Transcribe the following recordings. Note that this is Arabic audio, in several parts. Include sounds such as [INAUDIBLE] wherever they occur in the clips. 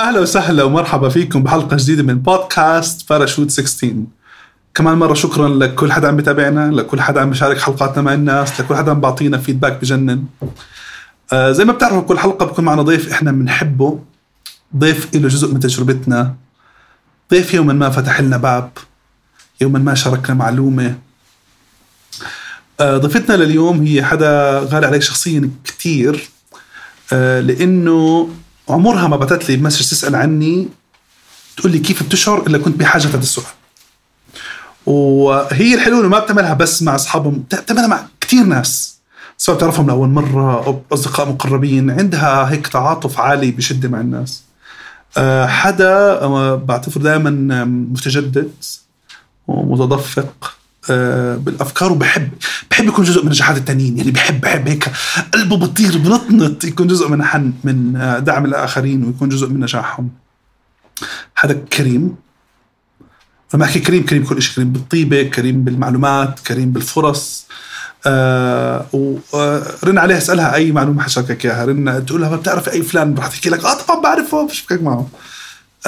أهلا وسهلا ومرحبا فيكم بحلقة جديدة من بودكاست باراشوت 16 كمان مرة شكرا لكل حدا عم بتابعنا لكل حدا عم بيشارك حلقاتنا مع الناس لكل حدا عم بعطينا فيدباك بجنن. آه زي ما بتعرفوا كل حلقة بكون معنا ضيف إحنا بنحبه ضيف له جزء من تجربتنا. ضيف يوما ما فتح لنا باب. يوما ما شاركنا معلومة. آه ضيفتنا لليوم هي حدا غالي علي شخصيا كثير آه لإنه عمرها ما بعثت لي مسج تسأل عني تقول لي كيف بتشعر إلا كنت بحاجة هذا السؤال. وهي الحلوه انه ما بتعملها بس مع أصحابهم بتعملها مع كثير ناس. سواء بتعرفهم لأول مرة أو أصدقاء مقربين عندها هيك تعاطف عالي بشدة مع الناس. آه، حدا آه، بعتبر دائما متجدد ومتدفق. بالأفكار وبحب بحب يكون جزء من نجاحات التانيين. يعني بحب بحب هيك قلبه بطير بنطنط يكون جزء من حن من دعم الآخرين ويكون جزء من نجاحهم. حدا كريم. لما أحكي كريم كريم كل شيء كريم بالطيبة كريم بالمعلومات كريم بالفرص. آه ورن عليها اسألها أي معلومة حشاركك إياها. رن تقول لها بتعرف أي فلان؟ رح تحكي لك. آه طبعا بعرفه بشبكك معه.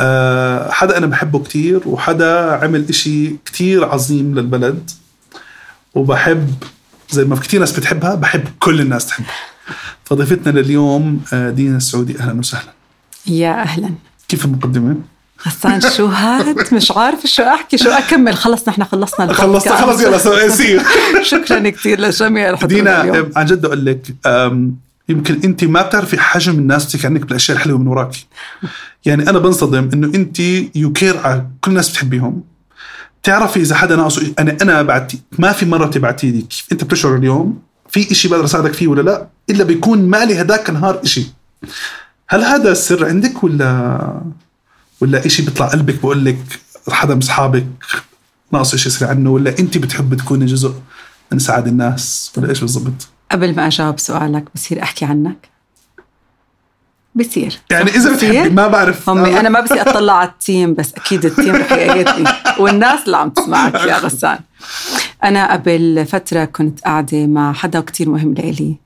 آه حدا أنا بحبه كتير وحدا عمل إشي كتير عظيم للبلد. وبحب زي ما في كتير ناس بتحبها بحب كل الناس تحبها. فضيفتنا لليوم آه، دينا السعودي. أهلا وسهلا. يا أهلا. كيف المقدمة؟ غسان شو هاد؟ مش عارفة شو أحكي شو أكمل؟ خلص نحن خلصنا خلصنا خلص يلا سير [LAUGHS] شكرا كثير لجميع الحضور دينا عن جد أقول لك يمكن انت ما بتعرفي حجم الناس بتحكي عنك بالأشياء الحلوة من وراك يعني أنا بنصدم إنه انت you care على كل الناس بتحبيهم. تعرفي إذا حدا ناقصه أنا أنا بعتي ما في مرة بتبعتي لي كيف. أنت بتشعر اليوم في إشي بقدر أساعدك فيه ولا لا؟ إلا بيكون مالي هداك النهار إشي. هل هذا السر عندك ولا ولا إشي بيطلع قلبك بقول لك حدا من أصحابك ناقص شيء يصير عنه ولا أنت بتحبي تكوني جزء من سعاد الناس؟ ولا إيش بالضبط؟ قبل ما أجاوب سؤالك بصير أحكي عنك؟ بصير. يعني إذا بتحبي ما بعرف. أمي أنا ما بدي أطلع على ال team بس أكيد ال team رح يأيدني. [LAUGHS] والناس اللي عم تسمعك يا غسان. أنا قبل فترة كنت قاعدة مع حدا كتير مهم لإلي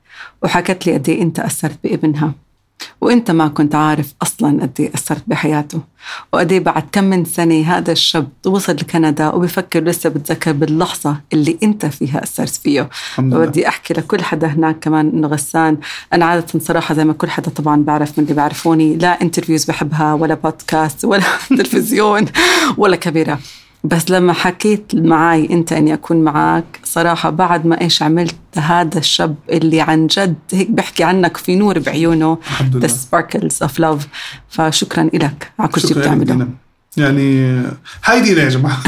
وحكت لي قد إيه أنت أثرت بابنها. وانت ما كنت عارف أصلا قد إيه أثرت بحياته. وقد إيه بعد كم من سنة هذا الشاب وصل لكندا وبفكر لسه بتذكر باللحظة اللي أنت فيها أثرت فيه. وبدي أحكي لكل حدا هناك كمان إنه غسان. أنا عادة صراحة زي ما كل حدا طبعا بعرف من اللي بيعرفوني لا interviews بحبها ولا بودكاست ولا [LAUGHS] تلفزيون ولا كبيرة. بس لما حكيت معي انت اني اكون معك صراحة بعد ما إيش عملت هذا الشاب اللي عن جد هيك بحكي عنك في نور بعيونه the sparkles of love فشكرا لك على كل شيء بتعمله. يعني هاي دينا يا جماعة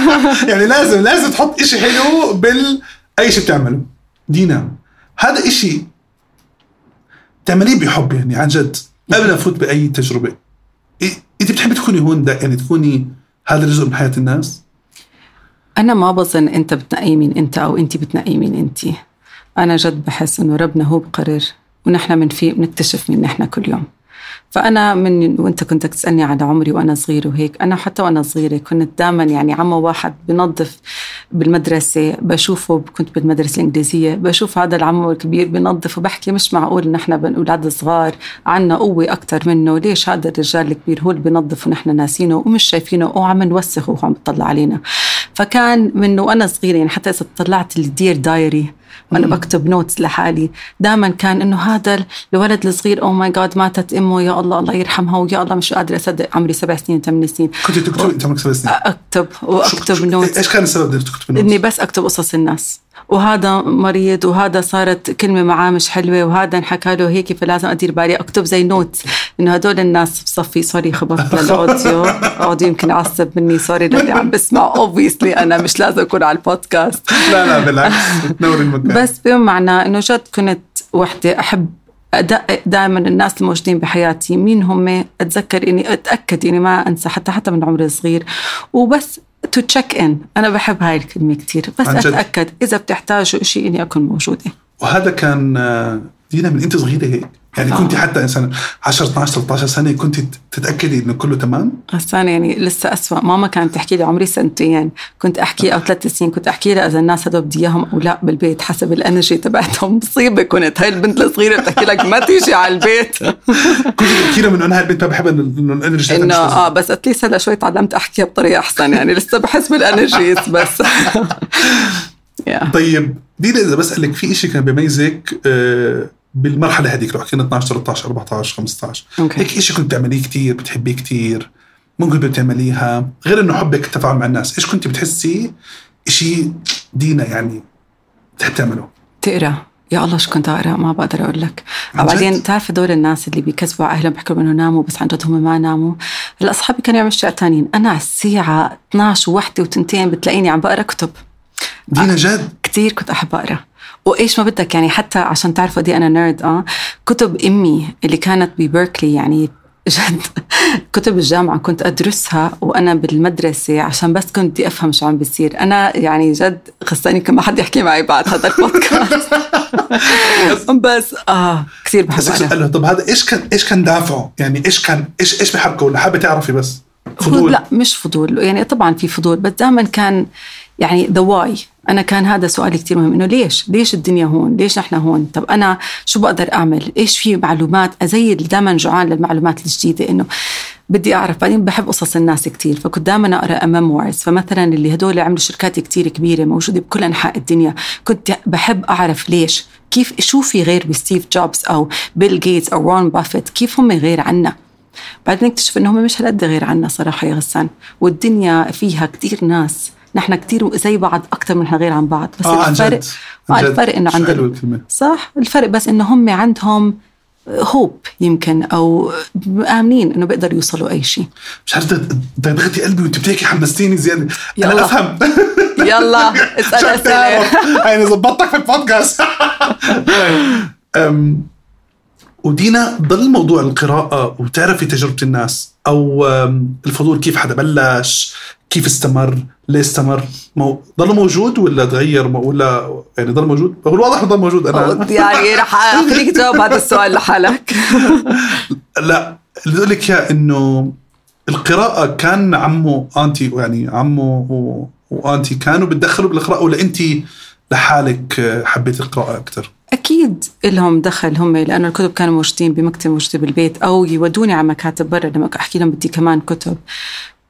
[LAUGHS] يعني لازم لازم تحط إشي حلو بال أي شيء بتعمله. دينا هذا إشي تعمليه بحب يعني عن جد. قبل ما أفوت بأي تجربة. إنت بتحبي تكوني هون يعني تكوني هذا جزء من حياة الناس؟ أنا ما بظن أنت بتنقي مين أنت أو انت بتنقي مين انت أنا جد بحس إنه ربنا هو بقرر ونحن بنفيق بنكتشف مين نحن كل يوم. فأنا من وأنت كنت تسألني على عمري وأنا صغير وهيك أنا حتى وأنا صغيرة كنت دائما يعني عمو واحد بنظف بالمدرسة بشوفه كنت بالمدرسة الإنجليزية بشوف هذا العمو الكبير بنظف وبحكي مش معقول إن إحنا أولاد صغار عنا قوة أكثر منه ليش هذا الرجال الكبير هو اللي بنظف ونحن ناسينه ومش شايفينه وعم نوسخ وهو عم يطلع علينا. فكان من وأنا صغيرة يعني حتى إذا طلعت ال dear diary وأنا بكتب notes لحالي دائما كان إنه هذا الولد الصغير oh my God ماتت أمه يا الله الله يرحمها ويا الله مش قادرة أصدق عمري سبع سنين ثمان سنين. كنت تكتب انت عمرك سبع سنين. أكتب وأكتب notes إيش كان السبب انك تكتب؟ إني بس أكتب قصص الناس. وهذا مريض وهذا صارت كلمة معاه مش حلوة وهذا انحكى له هيك فلازم أدير بالي. أكتب زي notes إنه هدول الناس بصفي sorry خبطت لل audio audio يمكن يعصب مني sorry للي عم بسمع obviously أنا مش لازم أكون على البودكاست لا لا بالعكس. [LAUGHS] بس بمعنى إنه جد كنت وحدة أحب دائما الناس الموجودين بحياتي مين هم؟ أتذكر اني أتأكد إني ما أنسى حتى حتى من عمري صغير وبس to check in أنا بحب هاي الكلمة كثير بس أتأكد إذا بتحتاجوا شيء إني أكون موجودة. وهذا كان دينا من أنت صغيرة هيك؟ يعني آه. كنت حتى انسان 10 12 13 سنة كنت تتأكدي إنه كله تمام؟ بس أنا يعني لسه أسوأ. ماما كانت تحكي لي عمري سنتين. كنت أحكي أو ثلاث سنين. كنت أحكي لها إذا الناس هدول بدي إياهم أو لا بالبيت حسب ال energy تبعتهم. مصيبة كنت. هاي البنت الصغيرة بتحكي لك ما تيجي على البيت. [LAUGHS] كنت تحكي لها من انها البنت ما بحب إنه ال energy إنه. آه بس at least هلا شوي تعلمت أحكيها بطريقة أحسن. يعني لسه بحس بال energies بس. [LAUGHS] Yeah. طيب دينا إذا بسألك في شيء كان بيميزك آه، بالمرحلة هذيك لو حكينا 12 13 14 15 أوكي. هيك شيء كنت بتعمليه كثير بتحبيه كثير ممكن بتعمليها غير إنه حبك التفاعل مع الناس إيش كنت بتحسي شيء دينا يعني بتحب تعمله؟ تقرأ. يا الله شو كنت أقرأ ما بقدر أقول لك؟ بعدين بتعرف هدول الناس اللي بيكذبوا على أهلهم بيحكوا إنه ناموا بس عن جد هم ما ناموا؟ هلا اصحابي كانوا يعملوا اشياء ثانيين أنا على الساعة 12 ووحده وتنتين بتلاقيني عم بقرأ كتب. دينا جد؟ كتير كنت أحب أقرأ. وإيش ما بدك؟ يعني حتى عشان تعرفوا قد إيه أنا نيرد آه. كتب أمي اللي كانت ببركلي يعني جد. [LAUGHS] كتب الجامعة كنت أدرسها وأنا بالمدرسة عشان بس كنت بدي أفهم شو عم بيصير. أنا يعني جد خصني يمكن ما حد يحكي معي بعد هذا البودكاست. [LAUGHS] [LAUGHS] بس آه كثير بحب بس أقرأ اساله طب هذا إيش كان إيش كان دافعه؟ يعني إيش كان إيش إيش بحركه ولا حابة تعرفي بس؟ فضول. لا مش فضول. يعني طبعا في فضول بس دائما كان يعني the why أنا كان هذا سؤالي كثير مهم إنه ليش؟ ليش الدنيا هون؟ ليش نحن هون؟ طب أنا شو بقدر أعمل؟ إيش في معلومات؟ زي دائما جوعان للمعلومات الجديدة إنه بدي أعرف. بعدين بحب قصص الناس كثير فكنت دائما أقرأ memoirs فمثلا اللي هدول عملوا شركات كثير كبيرة موجودة بكل أنحاء الدنيا كنت بحب أعرف ليش كيف شو في غير بستيف جوبز أو بيل جيتس أو وارن بافيت؟ كيف هم غير عنا؟ بعدين نكتشف انهم مش هالقد غير عنا صراحة يا غسان. والدنيا فيها كتير ناس. نحن كتير زي بعض أكثر من نحن غير عن بعض. بس عن الفرق آه. الفرق إنه عند صح؟ الفرق بس إنه هم عندهم هوب يمكن أو آمنين إنه بيقدروا يوصلوا أي شيء. مش عارف دغدغتي قلبي وانت بتحكي حمستيني زيادة. يلا. أنا أفهم. يلا [LAUGHS] اسأل أسئلة. يعني ظبطتك في البودكاست. [LAUGHS] ودينا ضل موضوع القراءة وتعرفي تجربة الناس أو الفضول كيف حدا بلش كيف استمر ليه استمر؟ مو... ضل موجود ولا تغير؟ ولا يعني ضل موجود؟ هو الواضح ضل موجود أنا يعني رح [LAUGHS] أخليك تجاوب هذا السؤال لحالك. [LAUGHS] لا اللي أقول لك إياه إنه القراءة كان عمه أنتي يعني عمه و... وأنتي كانوا بتدخلوا بالقراءة ولا أنت لحالك حبيت القراءة أكثر؟ أكيد لهم دخل هم لأنه الكتب كانوا موجودين بمكتب موجوده بالبيت أو يودوني على مكاتب برا لما أحكي لهم بدي كمان كتب.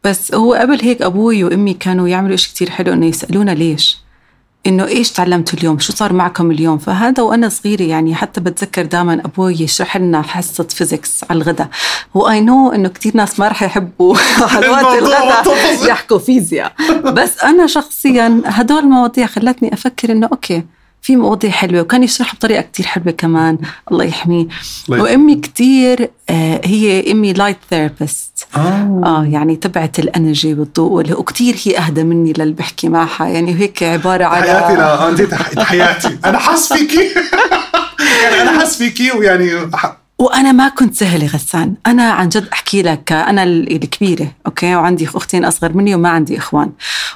بس هو قبل هيك أبوي وأمي كانوا يعملوا شيء كتير حلو إنه يسألونا ليش؟ إنه إيش تعلمتوا اليوم؟ شو صار معكم اليوم؟ فهذا وأنا صغيرة يعني حتى بتذكر دائما أبوي يشرح لنا حصة physics على الغداء. هو I know إنه كثير ناس ما رح يحبوا [LAUGHS] حلوات الموضوع الغداء. يحكوا فيزياء. بس أنا شخصيا هدول المواضيع خلتني أفكر إنه okay في مواضيع حلوة وكان يشرح بطريقة كتير حلوة كمان. الله يحميه. وأمي كتير آه هي أمي light therapist آه. آه يعني تبعت ال energy والضوء وكتير هي أهدى مني للي بحكي معها. يعني هيك عبارة على حياتي لا انت حياتي أنا حاس فيكي [LAUGHS] يعني أنا حاس فيكي ويعني وأنا ما كنت سهلة غسان. أنا عن جد أحكي لك أنا ال- الكبيرة okay؟ وعندي أختين أصغر مني وما عندي إخوان.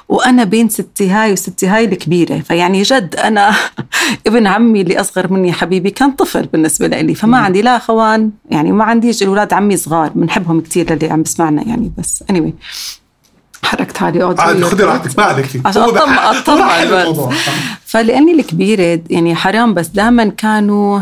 وأنا بين ستي هاي وستي هاي الكبيرة. فيعني جد أنا [LAUGHS] ابن عمي اللي أصغر مني حبيبي كان طفل بالنسبة لي فما عندي لا أخوان. يعني ما عنديش أولاد عمي صغار بنحبهم كثير اللي عم بسمعنا يعني بس anyway. حركت حالي اقعد عادي. خذي راحتك ما عليك. عشان بس. الموضوع. فلأني الكبيرة يعني حرام بس دائما كانوا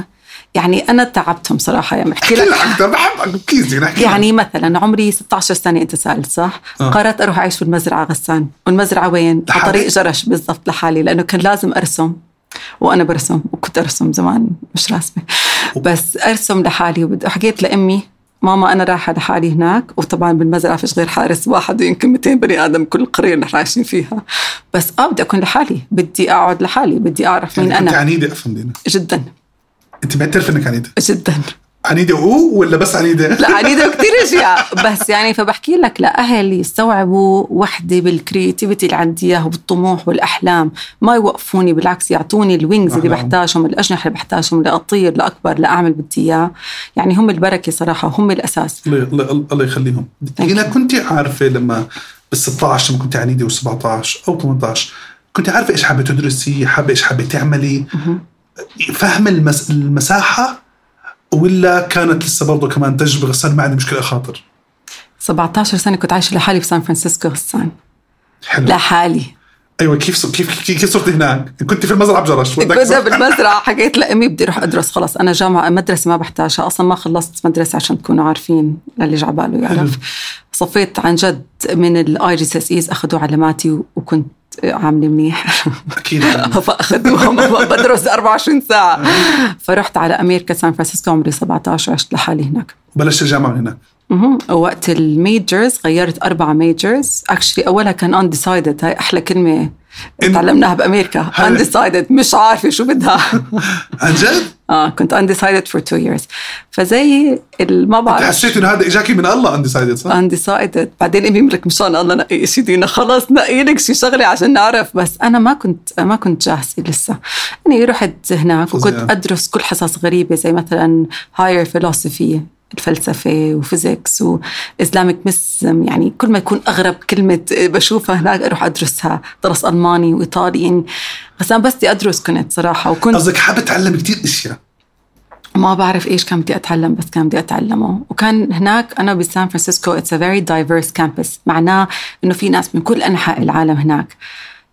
يعني أنا تعبتهم صراحة يعني بحكي أحكي لك أكثر بحب please يعني يعني مثلا عمري 16 سنة أنت سألت صح؟ آه. قررت أروح أعيش بالمزرعة غسان، والمزرعة وين؟ على؟ طريق جرش بالضبط لحالي لأنه كان لازم أرسم. وأنا برسم وكنت أرسم زمان مش راسمة. بس أرسم لحالي وحكيت لأمي ماما أنا رايحة لحالي هناك. وطبعا بالمزرعة فيش غير حارس واحد ويمكن 200 بني آدم كل القريه اللي عايشين فيها. بس آه بدي أكون لحالي بدي أقعد لحالي بدي أعرف مين يعني كنت أنا. عنيدة أفهم دينا. جدا. انت معترفه انك عنيدة؟ جدا. عنيدة أو ولا بس عنيدة؟ لا [LAUGHS] عنيدة كثير اشياء بس يعني فبحكي لك لاهل يستوعبوا وحدة بال creativity اللي عندي إياها والطموح والأحلام. ما يوقفوني بالعكس يعطوني ال wings اللي. بحتاجهم الأجنحة اللي بحتاجهم لاطير لاكبر لاعمل بدي إياه. يعني هم البركة صراحة وهم الأساس. الله يخليهم. دينا كنت عارفة لما بال 16 لما كنت عنيدة و17 أو 18 كنت عارفة إيش حابة تدرسي حابة إيش حابة تعملي؟ فهم المس... المساحة ولا كانت لسه برضه كمان تجربه غسان ما عندي مشكلة خاطر. 17 سنة كنت عايشة لحالي في سان فرانسيسكو غسان حلو. لحالي. أيوه كيف كيف كيف, كيف صرت هناك؟ كنت في المزرعة بجرش كنت بالمزرعه حكيت لامي بدي أروح أدرس خلص. أنا جامعة مدرسة ما بحتاجها. أصلا ما خلصت مدرسة عشان تكونوا عارفين للي جعباله يعرف. صفيت عن جد من ال IGs أخذوا علاماتي وكنت عاملة منيح. أكيد. [LAUGHS] فاخذوهم [LAUGHS] بدرس 24 ساعة. فرحت على أمريكا سان فرانسيسكو عمري 17 عشت لحالي هناك. بلشت الجامعة هناك. مهم. وقت ال majors غيرت أربعة majors actually أولها كان undecided. هاي أحلى كلمة تعلمناها بأمريكا. undecided. مش عارفة شو بدها. عن جد؟ [LAUGHS] آه كنت undecided for two years. فزي ما بعرف. حسيت إنه هذا إجاكي من الله undecided صح؟ undecided. بعدين امي لك مشان الله نقي شي دينا خلص نقي لك شي شغلة عشان نعرف. بس أنا ما كنت ما كنت جاهزه لسه. يعني رحت هناك وكنت أدرس كل حصص غريبة زي مثلا higher philosophy. الفلسفة وفيزيكس وإسلامك مسم يعني كل ما يكون أغرب كلمة بشوفها هناك أروح أدرسها درس ألماني وإيطالي يعني بس أنا بس بدي أدرس كنت صراحة وكنت قصدك حابة تعلم كثير أشياء؟ ما بعرف إيش كان بدي أتعلم بس كان بدي أتعلمه. وكان هناك أنا بسان فرانسيسكو it's a very diverse campus معناه إنه في ناس من كل أنحاء العالم هناك.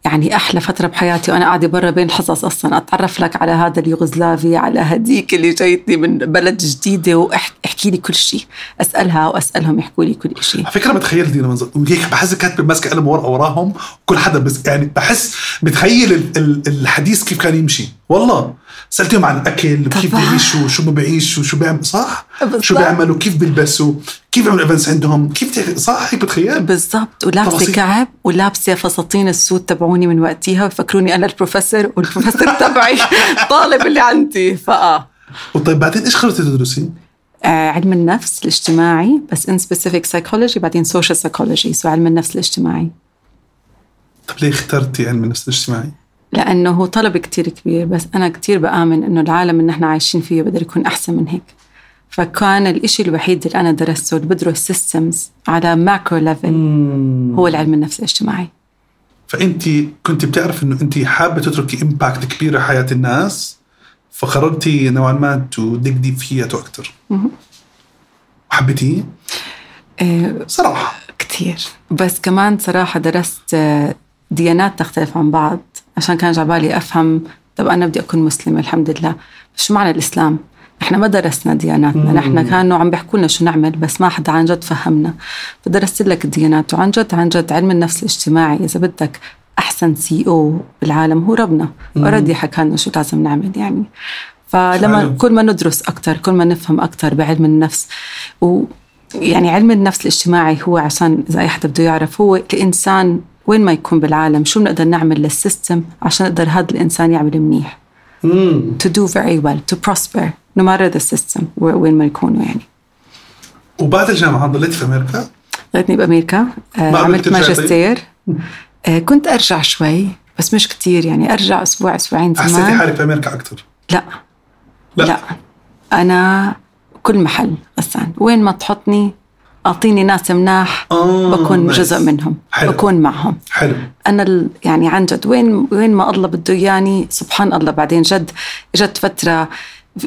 يعني أحلى فترة بحياتي وأنا قاعدة برا بين الحصص أصلا. أتعرف لك على هذا اليوغوسلافي على هديك اللي جايتني من بلد جديدة واحكي لي كل شيء. أسألها وأسألهم يحكوا لي كل شيء. على فكرة بتخيل دينا منظر. هيك بحس كاتبه ماسكه قلم ورقة وراهم وكل حدا بس يعني بحس بتخيل الحديث كيف كان يمشي. والله. سألتهم عن الأكل كيف بيعيشوا شو ما بيعيشوا شو بيعملوا صح؟ بالضبط. شو بيعملوا كيف بيلبسوا كيف بيعملوا events عندهم كيف صح؟ هيك بتخيل. بالضبط. ولابسه كعب ولابسه فساتين السود تبعوني من وقتها ويفكروني أنا البروفيسور والبروفيسور [LAUGHS] تبعي طالب اللي عندي فآه. وطيب بعدين إيش قررتي تدرسي؟ آه علم النفس الاجتماعي بس in specific psychology بعدين social psychology so علم النفس الاجتماعي. طب ليه اخترتي علم النفس الاجتماعي؟ لأنه هو طلب كتير كبير بس أنا كتير بآمن إنه العالم اللي نحن عايشين فيه بقدر يكون أحسن من هيك. فكان الإشي الوحيد اللي أنا درسته اللي بدرس systems على macro level هو العلم النفس الاجتماعي. فأنت كنت بتعرف إنه أنت حابة تتركي impact كبير على حياة الناس فقررتي نوعا ما تدقدي فيها أكثر وحبيتيه؟ إيه صراحة. كثير بس كمان صراحة درست ديانات تختلف عن بعض. عشان كان جعبالي أفهم طب أنا بدي أكون مسلمة الحمد لله شو معنى الإسلام؟ إحنا ما درسنا دياناتنا. نحن كانوا عم بيحكوا لنا شو نعمل بس ما حدا عن جد فهمنا. فدرست لك الديانات وعن جد عن جد علم النفس الاجتماعي. إذا بدك أحسن سي أو بالعالم هو ربنا. أوريدي حكى لنا شو لازم نعمل يعني. فلما. كل ما ندرس أكثر كل ما نفهم أكثر بعلم النفس و يعني علم النفس الاجتماعي هو عشان إذا أي حدا بده يعرف هو الانسان وين ما يكون بالعالم شو بنقدر نعمل للسيستم عشان يقدر هذا الإنسان يعمل منيح؟ to do very well to prosper no matter the system وين ما يكونوا يعني. وبعد الجامعة ضليتي في أمريكا؟ ضليتني بأمريكا. آه عملت ماجستير. آه كنت أرجع شوي بس مش كتير يعني. أرجع أسبوع أسبوعين زمان. حسيتي حالك في أمريكا أكثر؟ لا. لا؟ لا. أنا كل محل غسان وين ما تحطني أعطيني ناس مناح آه بكون جزء منهم حلو. بكون معهم حلو أنا. يعني عن جد وين وين ما الله بده إياني سبحان الله بعدين جد اجت فترة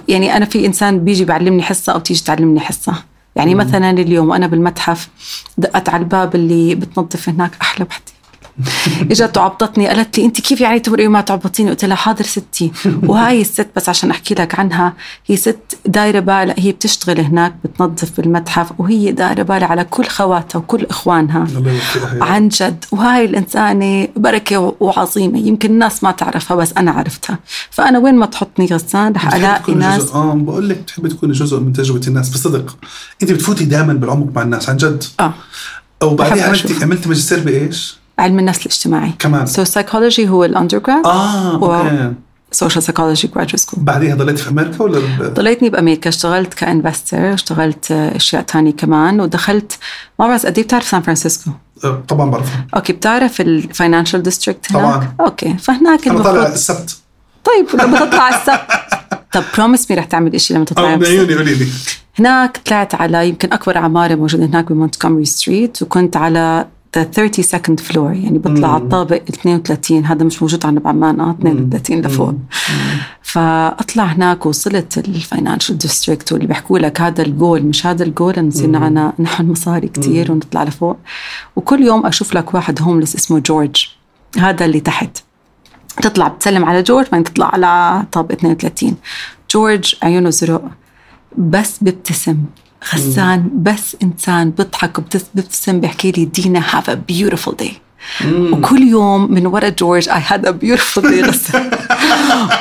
يعني أنا في إنسان بيجي بيعلمني حصة أو تيجي تعلمني حصة يعني مم. مثلا اليوم وأنا بالمتحف دقت على الباب اللي بتنظف هناك أحلى بحتي [LAUGHS] اجت وعبطتني قالت لي أنت كيف يعني تمرقي ما تعبطيني؟ قلت لها حاضر ستي. [LAUGHS] وهاي الست بس عشان أحكي لك عنها هي ست دايرة بالها هي بتشتغل هناك بتنظف بالمتحف وهي دايرة بالها على كل خواتها وكل إخوانها. عن جد. وهاي الإنسانة بركة وعظيمة. يمكن الناس ما تعرفها بس أنا عرفتها. فأنا وين ما تحطني غسان رح ألاقي ناس. آه بقول لك بتحبي تكوني جزء من تجربة الناس. بصدق أنت بتفوتي دائما بالعمق مع الناس عن جد. آه. وبعدين عملتي عملتي ماجستير بإيش؟ علم النفس الاجتماعي. كمان. so psychology هو ال undergrad آه okay. social psychology graduate school بعديها ضليتي في أمريكا ولا ضليتني بأمريكا اشتغلت ك investor اشتغلت أشياء تانية كمان ودخلت ما بعرف قد إيه بتعرف سان فرانسيسكو؟ أه طبعا بعرفها. okay بتعرف ال financial district هناك؟ طبعا. okay فهناك أنا طالع السبت. طيب لما تطلع [LAUGHS] السبت. طب promise me رح تعمل شيء لما تطلع عيوني قولي لي. هناك طلعت على يمكن أكبر عمارة موجودة هناك بمونتغومري street وكنت على 30 second floor يعني بطلع على الطابق 32 هذا مش موجود عندنا بعمان آه 32 لفوق. فأطلع هناك وصلت ال financial district واللي بيحكوا لك هذا الجول مش هذا الجول نصير معنا نحن مصاري كتير ونطلع لفوق. وكل يوم أشوف لك واحد homeless اسمه جورج. هذا اللي تحت. تطلع بتسلم على جورج بعدين تطلع على طابق 32 جورج عيونه زرق بس بيبتسم غسان بس انسان بيضحك وبيبتسم بيحكي لي دينا have a beautiful day وكل يوم من ورا جورج اي هاد ا بيوتيفول داي غسان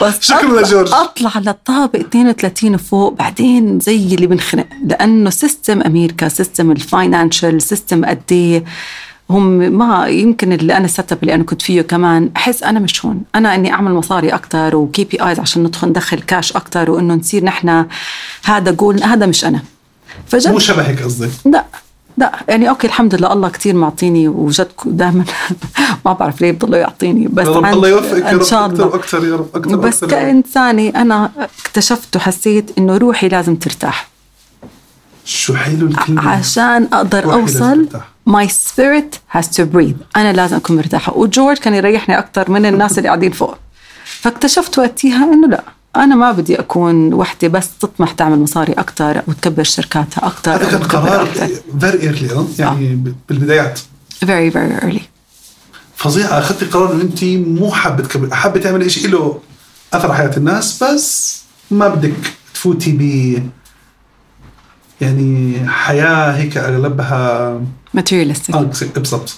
بس شكرا لجورج. أطلع للطابق 32 فوق بعدين زي اللي بنخنق لأنه سيستم أمريكا سيستم الفاينانشال سيستم قد إيه. هم ما يمكن اللي أنا السيت اللي أنا كنت فيه كمان. أحس أنا مش هون. أنا إني أعمل مصاري أكثر وكي بي ايز عشان ندخل ندخل كاش أكثر وإنه نصير نحن هذا جول هذا مش أنا. فجد مو شبهك قصدي لا لا يعني okay الحمد لله الله كثير معطيني وجد دائما [LAUGHS] ما بعرف ليه بضله يعطيني بس رب الله يوفقك يا رب أكثر وأكثر يا رب أكثر بس كإنساني أنا اكتشفت وحسيت إنه روحي لازم ترتاح. شو حلو الكلمة. عشان أقدر أوصل my spirit has to breathe أنا لازم أكون مرتاحة. وجورج كان يريحني أكثر من الناس اللي قاعدين فوق. فاكتشفت وقتها إنه لا. أنا ما بدي أكون وحدة بس تطمح تعمل مصاري أكثر وتكبر شركاتها أكثر هذا كان قرار very early يعني آه. بالبدايات. very very early فظيعة اخذتي قرار انه انت مو حابة تكبر حابة تعملي شيء له أثر على حياة الناس بس ما بدك تفوتي ب يعني حياة هيك اغلبها materialistic آه بالضبط.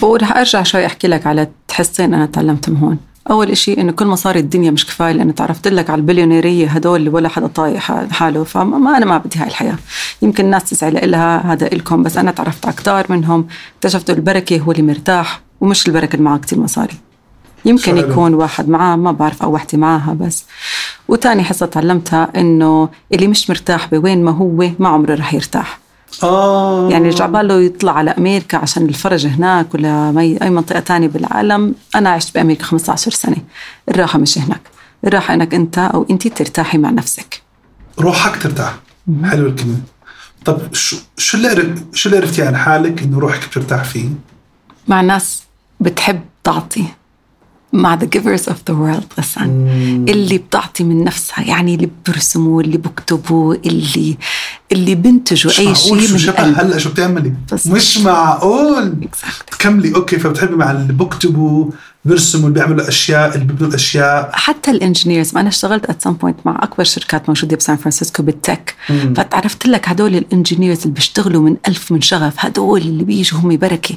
بقول رح أرجع شوي أحكي لك على تحسين أنا تعلمتهم هون. أول إشي إنه كل مصاري الدنيا مش كفاية لأنه تعرفت لك على البليونيرية هدول اللي ولا حدا طايق حاله فما أنا ما بدي هاي الحياة. يمكن الناس تسعى لها هذا إلكم بس أنا تعرفت على كتار منهم اكتشفت البركة هو اللي مرتاح ومش البركة اللي معه كثير مصاري يمكن يكون واحد معاه ما بعرف أو وحدة معاها بس. وتاني حصة تعلمتها إنه اللي مش مرتاح بوين ما هو ما عمره رح يرتاح. آه. يعني رجع باله يطلع على أمريكا عشان الفرج هناك ولا أي منطقة تانية بالعالم. أنا عشت بأمريكا 15 سنة. الراحة مش هناك. الراحة إنك أنت أو أنت ترتاحي مع نفسك. روحك ترتاح. حلو الكلمة. طب شو شو اللي شو اللي عرفتي عن حالك إنه روحك بترتاح فيه؟ مع ناس بتحب تعطي. مع the givers of the world غسان اللي بتعطي من نفسها يعني اللي بيرسموا اللي بكتبوا اللي اللي بنتجوا أي شيء من شو هلا شو بتعملي؟ مش معقول. Exactly. كملي. أوكي فبتحبي مع اللي بكتبوا بيرسموا اللي بيعملوا أشياء اللي بيبنوا الأشياء. حتى ال engineers أنا اشتغلت at some point مع أكبر شركات موجودة بسان فرانسيسكو بال tech فتعرفت لك هدول ال engineers اللي بيشتغلوا من ألف من شغف هدول اللي بيجوا هم بركة.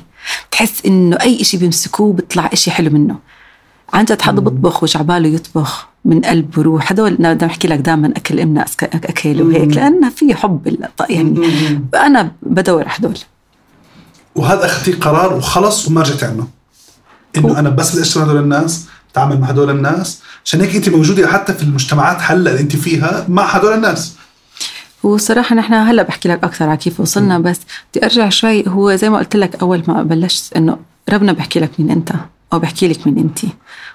بتحس إنه أي شيء بيمسكوه بيطلع شيء حلو منه. عن جد حدا بيطبخ وجعباله يطبخ من قلب وروح. هدول بدي أحكي لك دائما أكل امنا اكل وهيك لأنه في حب يعني أنا بدور على هدول. وهذا اخذتي قرار وخلص وما رجعتي عنه. إنه أنا بس بدي أشتغل هدول الناس تعامل مع هدول الناس عشان هيك انت موجودة حتى في المجتمعات هلأ اللي انت فيها مع هدول الناس. وصراحة نحن هلأ بحكي لك أكثر على كيف وصلنا بس بدي أرجع شوي. هو زي ما قلت لك أول ما بلشت إنه ربنا بحكي لك مين أنت. أو بحكي لك مين أنت.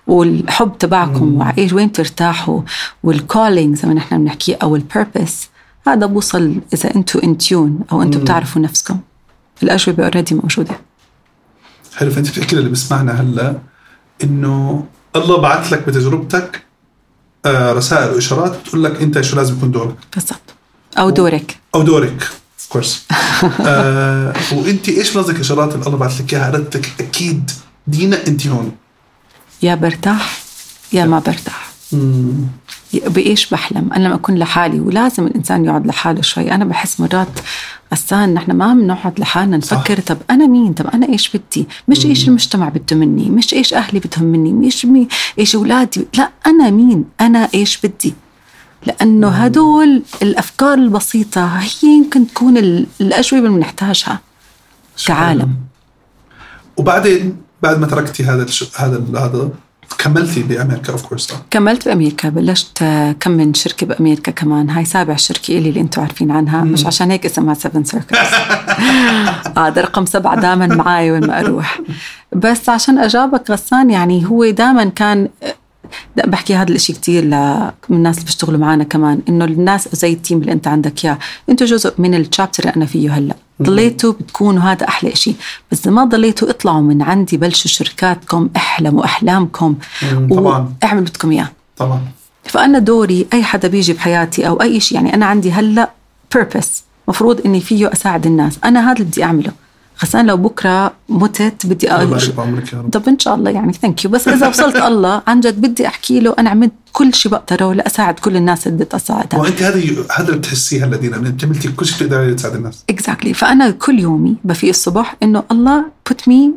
والحب تبعكم وعايش وين ترتاحوا وال calling زي ما نحن بنحكي أو ال purpose هذا بوصل إذا أنتم in tune أو أنتم بتعرفوا نفسكم. الأجوبة already موجودة. حلو فانت بتحكي للي بيسمعنا هلأ إنه الله بعث لك بتجربتك آه، رسائل واشارات بتقول لك أنت شو لازم يكون دورك. بالضبط. أو دورك. أو دورك of course [LAUGHS] آه وانت إيش قصدك إشارات اللي الله بعث لك إياها؟ لك أكيد دينا انت هون. يا برتاح يا ما برتاح. بإيش بحلم؟ أنا لما أكون لحالي ولازم الإنسان يقعد لحاله شوي. أنا بحس مرات غسان نحن ما بنقعد لحالنا نفكر صح. طب أنا مين؟ طب أنا إيش بدي مش إيش المجتمع بده مني؟ مش إيش أهلي بدهم مني؟ مش مي إيش أولادي؟ لا أنا مين؟ أنا إيش بدي؟ لأنه هدول الأفكار البسيطة هي يمكن تكون الأجوبة اللي بنحتاجها كعالم. وبعدين بعد ما تركتي هذا هذا هذا كملتي بأمريكا of course كملت بأمريكا بلشت كم من شركة بأمريكا كمان. هاي سابع شركة إلي اللي أنتم عارفين عنها مم. مش عشان هيك اسمها 7 Circles هذا رقم سبعة دائما معي وين ما أروح. بس عشان اجابك غسان يعني هو دائما كان بحكي هذا الإشي كثير من الناس اللي بيشتغلوا معنا كمان إنه الناس زي ال team اللي أنت عندك إياه. أنتم جزء من ال chapter اللي أنا فيه هلأ. ضليتوا بتكونوا هذا أحلى شيء بس ما ضليتوا اطلعوا من عندي بلشوا شركاتكم احلموا احلامكم طبعاً. واعملوا بدكم إياه. طبعا. فأنا دوري أي حدا بيجي بحياتي أو أي شيء يعني أنا عندي هلأ purpose مفروض إني فيه أساعد الناس. أنا هذا اللي بدي أعمله. خاصة لو بكرة متت بدي الله أ- يبارك بعمرك يا رب. طب إن شاء الله يعني thank you بس إذا وصلت [LAUGHS] الله عن جد بدي أحكي له أنا عملت كل شيء بقدره لأساعد كل الناس اللي بدي اساعدها وأنت هذا هذا اللي بتحسيه هلا دينا انت عملتي كل شيء بتقدري تساعد الناس. exactly فأنا كل يومي بفيق الصبح إنه الله put me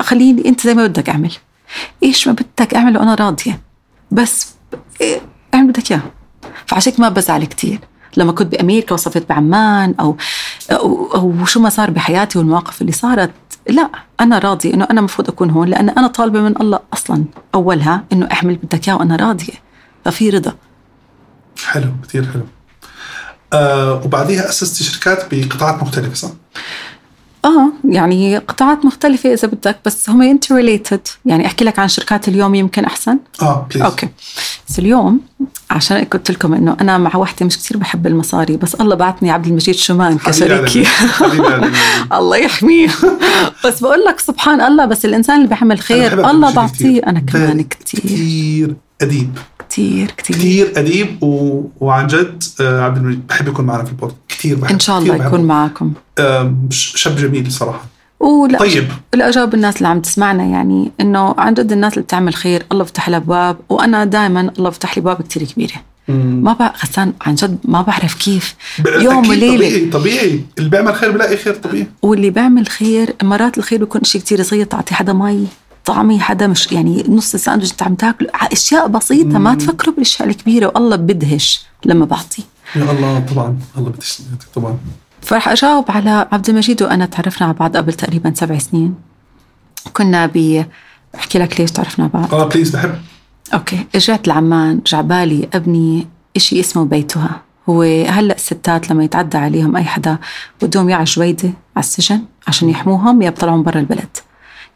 خليني أنت زي ما بدك أعمل. إيش ما بدك اعمل وأنا راضية. بس إيه، أعمل بدك إياه. فعشان ما بزعل كتير. لما كنت بأمريكا وصفيت بعمان أو أو, شو ما صار بحياتي والمواقف اللي صارت لا أنا راضية إنه أنا المفروض أكون هون لأن أنا طالبة من الله أصلا. أولها إنه اعمل بدك إياه وأنا راضية. ففي رضا. حلو كثير حلو. آه وبعديها أسستي شركات بقطاعات مختلفة صح؟ آه يعني قطاعات مختلفة إذا بدك بس هم interrelated يعني أحكي لك عن شركات اليوم يمكن أحسن؟ آه please okay. بس اليوم عشان قلت لكم إنه أنا مش وحدة مش كثير بحب المصاري بس الله بعثني عبد المجيد شومان كشريكي. [LAUGHS] الله يحميه. بس بقول لك سبحان الله بس الإنسان اللي بيعمل خير الله بعطيه. أنا كمان كثير أديب. كتير كتير. كثير أديب و... وعن جد آه عبد المجيد بحب يكون معنا في البود كثير بحب إن شاء الله بحبه. يكون معكم. شاب جميل صراحة. ولا طيب. لا أجاوب الناس اللي عم تسمعنا يعني إنه عن جد الناس اللي بتعمل خير الله بفتح لها أبواب وأنا دائما الله بفتح لي أبواب كثير كبيرة. ما بعرف غسان عن جد ما بعرف كيف. يوم وليلة. طبيعي. طبيعي اللي بيعمل خير بلاقي خير طبيعي. واللي بيعمل خير مرات الخير بيكون شيء كتير صغير تعطي حدا مي طعمي حدا مش يعني نص ساندويتش انت عم تاكله أشياء بسيطة ما تفكروا بالأشياء الكبيرة والله بندهش لما بعطي يا الله طبعا. الله بتشتغل طبعا. فرح أجاوب على عبد المجيد وأنا تعرفنا على بعض قبل تقريبا سبع سنين. كنا ب أحكي لك ليش تعرفنا على بعض. آه please بحب. okay. رجعت لعمان جاي عبالي أبني إشي اسمه بيتها. هو هلأ الستات لما يتعدى عليهم أي حدا بدهم يا على جويده على السجن عشان يحموهم يا بطلعهم برا البلد.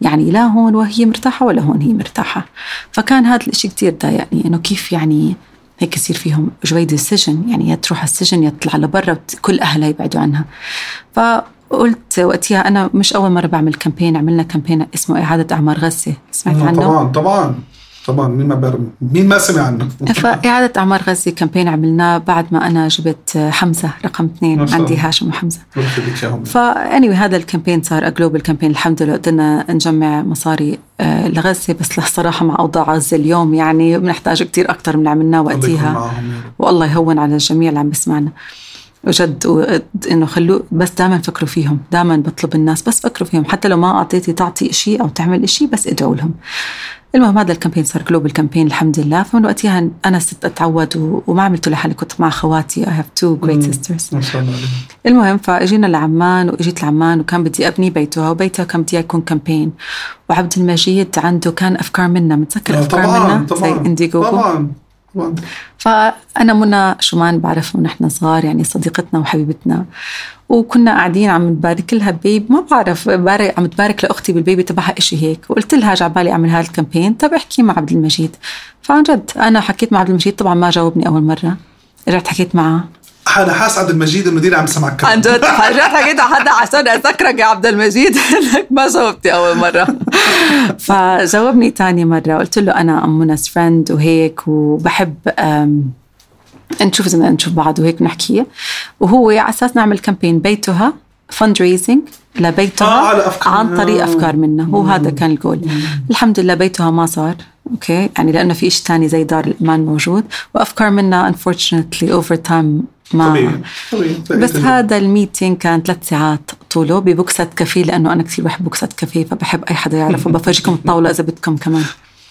يعني لا هون وهي مرتاحة ولا هون هي مرتاحة. فكان هذا الإشي كتير ضايقني إنه كيف يعني هيك يصير فيهم جويدة السجن يعني يا تروح على السجن يا تطلع لبرا كل اهلها يبعدوا عنها. فقلت وقتها أنا مش أول مرة بعمل كامبين عملنا كامبين اسمه إعادة أعمار غزة. سمعت عنه؟ طبعا طبعا. طبعا مين ما بيعرف مين ما سمع عنه. فإعادة أعمار غزة campaign عملناه بعد ما أنا جبت حمزة رقم اثنين عندي. هاشم وحمزة. فاني هذا ال campaign صار global campaign الحمد لله قدرنا نجمع مصاري آه، لغزة بس الصراحة مع أوضاع غزة اليوم يعني بنحتاج كتير أكثر من اللي عملناه وقتها. والله يهون على الجميع اللي عم بسمعنا وجد و- إنه خلوه بس دائما فكروا فيهم دائما بطلب الناس بس فكروا فيهم. حتى لو ما أعطيتي تعطي شيء أو تعمل شيء بس ادعوا لهم. المهم هذا ال campaign صار global campaign الحمد لله. فمن وقتها أنا صرت أتعود وما عملته لحالي. كنت مع خواتي. I have two great sisters. ما شاء الله المهم فاجينا لعمان واجيت لعمان وكان بدي أبني بيتها وبيتها كان بدي يكون campaign وعبد المجيد عنده كان أفكار منا. متذكر آه، أفكار طبعا منا زي طبعا طبعا. فأنا منى شومان بعرفها ونحن صغار يعني صديقتنا وحبيبتنا. وكنا قاعدين عم نبارك لها baby ما بعرف عم تبارك لأختي بال baby تبعها إشي هيك. وقلت لها جاي عبالي أعمل هذا ال campaign. طب احكي مع عبد المجيد. فعن جد أنا حكيت مع عبد المجيد طبعا ما جاوبني أول مرة. رجعت حكيت معه. أنا حاس عبد المجيد إنه دينا عم سمعك عن جد. رجعت حكيت حدا عشان اذكرك يا عبد المجيد. [LAUGHS] إنك ما جاوبتي أول مرة. فجاوبني تاني مرة. قلت له أنا أم منى's friend وهيك وبحب نشوف إذا نشوف بعض وهيك نحكي وهو على أساس نعمل campaign بيتها fundraising لبيتها آه، عن. طريق أفكار منا هو هذا كان الجول الحمد لله بيتها ما صار. أوكي؟ يعني لأنه في شيء ثاني زي دار الامان موجود. وأفكار منا unfortunately over time ما طبيعي. طبيعي بس هذا ال meeting كان ثلاث ساعات طوله ببوكسة كافيه لأنه أنا كثير بحب بوكسة كافيه فبحب أي حدا يعرف وبفرجيكم [LAUGHS] الطاولة إذا بدكم كمان.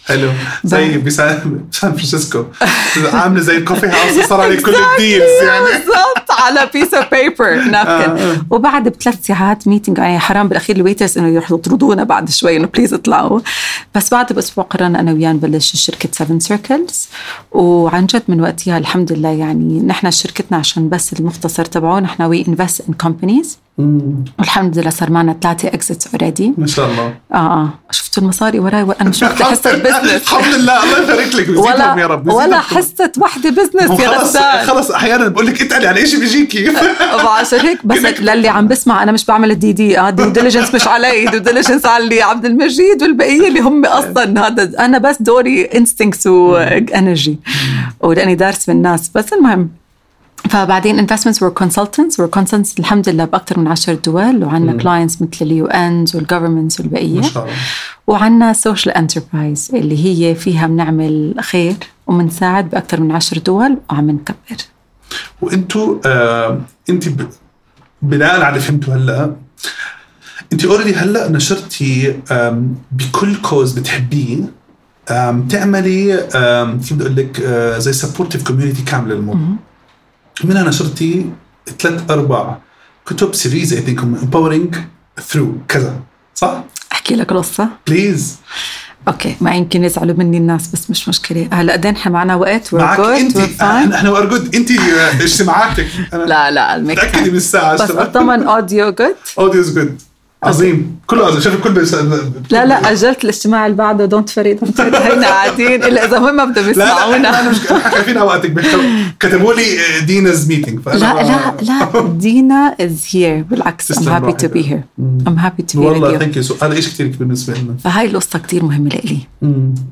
حلو. [LAUGHS] زي بسان سان فرانسيسكو [LAUGHS] عاملة زي ال coffee house صار عليه كل [LAUGHS] ال deals يعني. بالضبط. على piece of paper napkin وبعد بثلاث ساعات meeting يعني حرام بالأخير ال waiters إنه يروحوا يطردونا بعد شوي إنه please اطلعوا. بس بعد بأسبوع قررنا أنا وياه نبلش شركة 7 Circles وعن جد من وقتها الحمد لله يعني نحن شركتنا عشان بس المختصر تبعه نحن we invest in companies والحمد لله صار معنا ثلاثة exits already ما شاء الله. آه آه. شفتوا المصاري وراي؟ أنا مش واخده حصة business الحمد لله. الله يبارك لك. ولا يا رب. ولا حصة وحدة business يا خلص غسان خلص أحيانا بقول لك اتقلي على شيء بيجيكي؟ [LAUGHS] وعشان هيك بس للي عم بسمع أنا مش بعمل ال DD آه due diligence مش علي. due diligence على اللي عبد المجيد والبقية اللي هم أصلا. هذا أنا بس دوري instincts و energy ولاني دارس من الناس بس المهم فبعدين investments we're consultants. We're consultants الحمد لله بأكثر من 10 دول وعندنا clients مثل ال UNs وال governments والبقية. ما شاء الله. وعندنا social enterprise اللي هي فيها بنعمل خير وبنساعد بأكثر من 10 دول وعم نكبر. وانتوا آه انت ب... بناء على اللي فهمته هلأ انت already هلأ نشرتي بكل cause بتحبيه تعملي كيف بدي أقول لك آه، زي supportive community كاملة للموضوع منها نشرتي ثلاث أربع كتب series I think empowering through كذا صح؟ أحكي لك قصة. please okay ما يمكن يزعلوا مني الناس بس مش مشكلة. هلا قد نحن معنا وقت؟ معك أنت. إحنا إحنا we're good أنت اجتماعاتك. لا لا متاكده من الساعة بس اطمن audio good audio's good عظيم. كله عظيم. شايف الكل بس لا لا أجلت الاجتماع اللي بعده don't worry don't worry هينا قاعدين. إلا إذا هم ما بدهم لا لا يسمعونا. أنا مش إحنا خايفين على وقتك. كتبوا لي Dina's meeting لا لا [LAUGHS] لا. Dina is here بالعكس تسلم happy to be روحك. here. I'm happy to be والله thank you هذا شيء كثير كبير بالنسبة لنا. فهاي القصة كتير مهمة لإلي.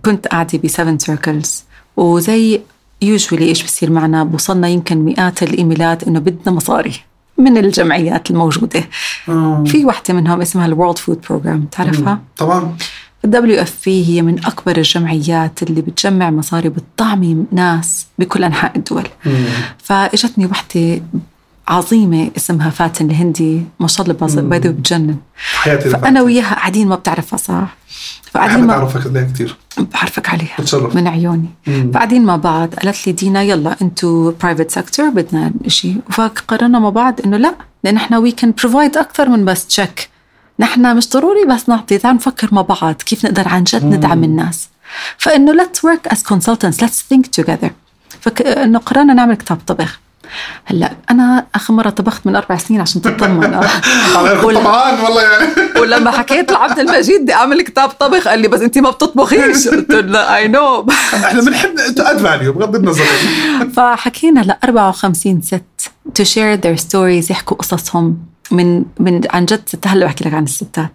كنت قاعدة ب Seven Circles وزي usually إيش بصير معنا؟ بوصلنا يمكن مئات ال emails إنه بدنا مصاري. من الجمعيات الموجودة. آه. في وحدة منهم اسمها ال World Food Programme تعرفها؟ طبعا. ال WFP هي من أكبر الجمعيات اللي بتجمع مصاري بتطعمي ناس بكل أنحاء الدول. فإجتني وحدة عظيمة اسمها فاتن الهندي ما شاء الله باز- by the way بتجنن. حياتي فأنا وياها قاعدين ما بتعرفها صح؟ فقاعدين ما أعرفك عليها كثير بعرفك عليها بتشرف. من عيوني. فقاعدين مع بعض قالت لي دينا يلا أنتوا private sector بدنا شيء فقررنا مع بعض إنه لا لأن إحنا we can provide أكثر من بس تشيك نحن مش ضروري بس نعطي تعال نفكر مع بعض كيف نقدر عن جد ندعم الناس. فإنه let's work as consultants let's think together. فانه قررنا نعمل كتاب طبخ. هلا أنا آخر مرة طبخت من أربع سنين عشان تطمن. [LAUGHS] [LAUGHS] طبعا والله يعني. [LAUGHS] ولما حكيت لعبد المجيد بدي أعمل كتاب طبخ قال لي بس انت ما بتطبخيش. قلت له I know إحنا بنحب add value بغض النظر. فحكينا ل 54 ست to share their stories يحكوا قصصهم من من عن جد ست هلأ بحكي لك عن الستات.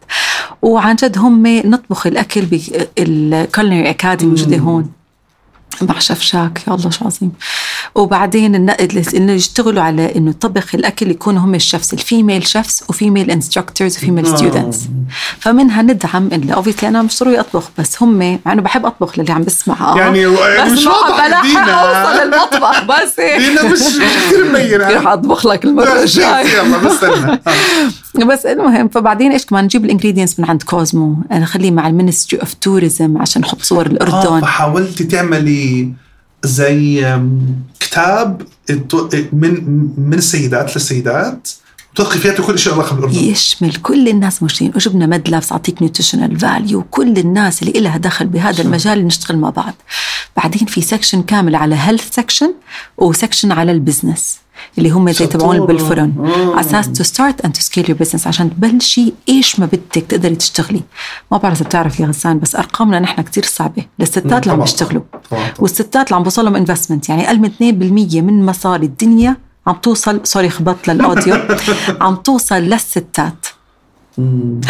وعن جد هم نطبخ الأكل بال culinary academy موجوده هون؟ مع شيف شاك يا الله شو عظيم. وبعدين النقل إنه يشتغلوا على إنه طبخ الأكل يكونوا هم ال chefs ال female chefs و female instructors و female آه. students فمنها ندعم اللي obviously أنا مش ضروري أطبخ بس هم مع إنه بحب أطبخ للي عم بسمع آه. يعني بس مش واضح بلحق. أوصل المطبخ بس [LAUGHS] هيك دينا مش كثير مبينة رح اطبخ لك المرة الجاية يلا بستنى آه. [LAUGHS] بس المهم فبعدين إيش كمان نجيب ال ingredients من عند كوزمو نخليه مع ال Ministry of Tourism عشان نحط صور آه الأردن فحاولتي تعملي زي كتاب من من السيدات للسيدات وتدخل فيها كل شيء علاقه بالاردن يشمل كل الناس موجودين وجبنا مدلفز اعطيك nutritional value كل الناس اللي لها دخل بهذا المجال نشتغل مع بعض. بعدين في section كامل على health section و section على ال business اللي هم زي تبعون. بالفرن. على أساس to start and to scale your business عشان تبلشي إيش ما بدك تقدري تشتغلي. ما بعرف إذا بتعرف يا غسان بس أرقامنا نحن كتير صعبة. للستات اللي عم. بيشتغلوا. والستات اللي عم بوصلهم investment يعني أقل من 2% من مصاري الدنيا عم توصل sorry خبطت لل audio [LAUGHS] عم توصل للستات.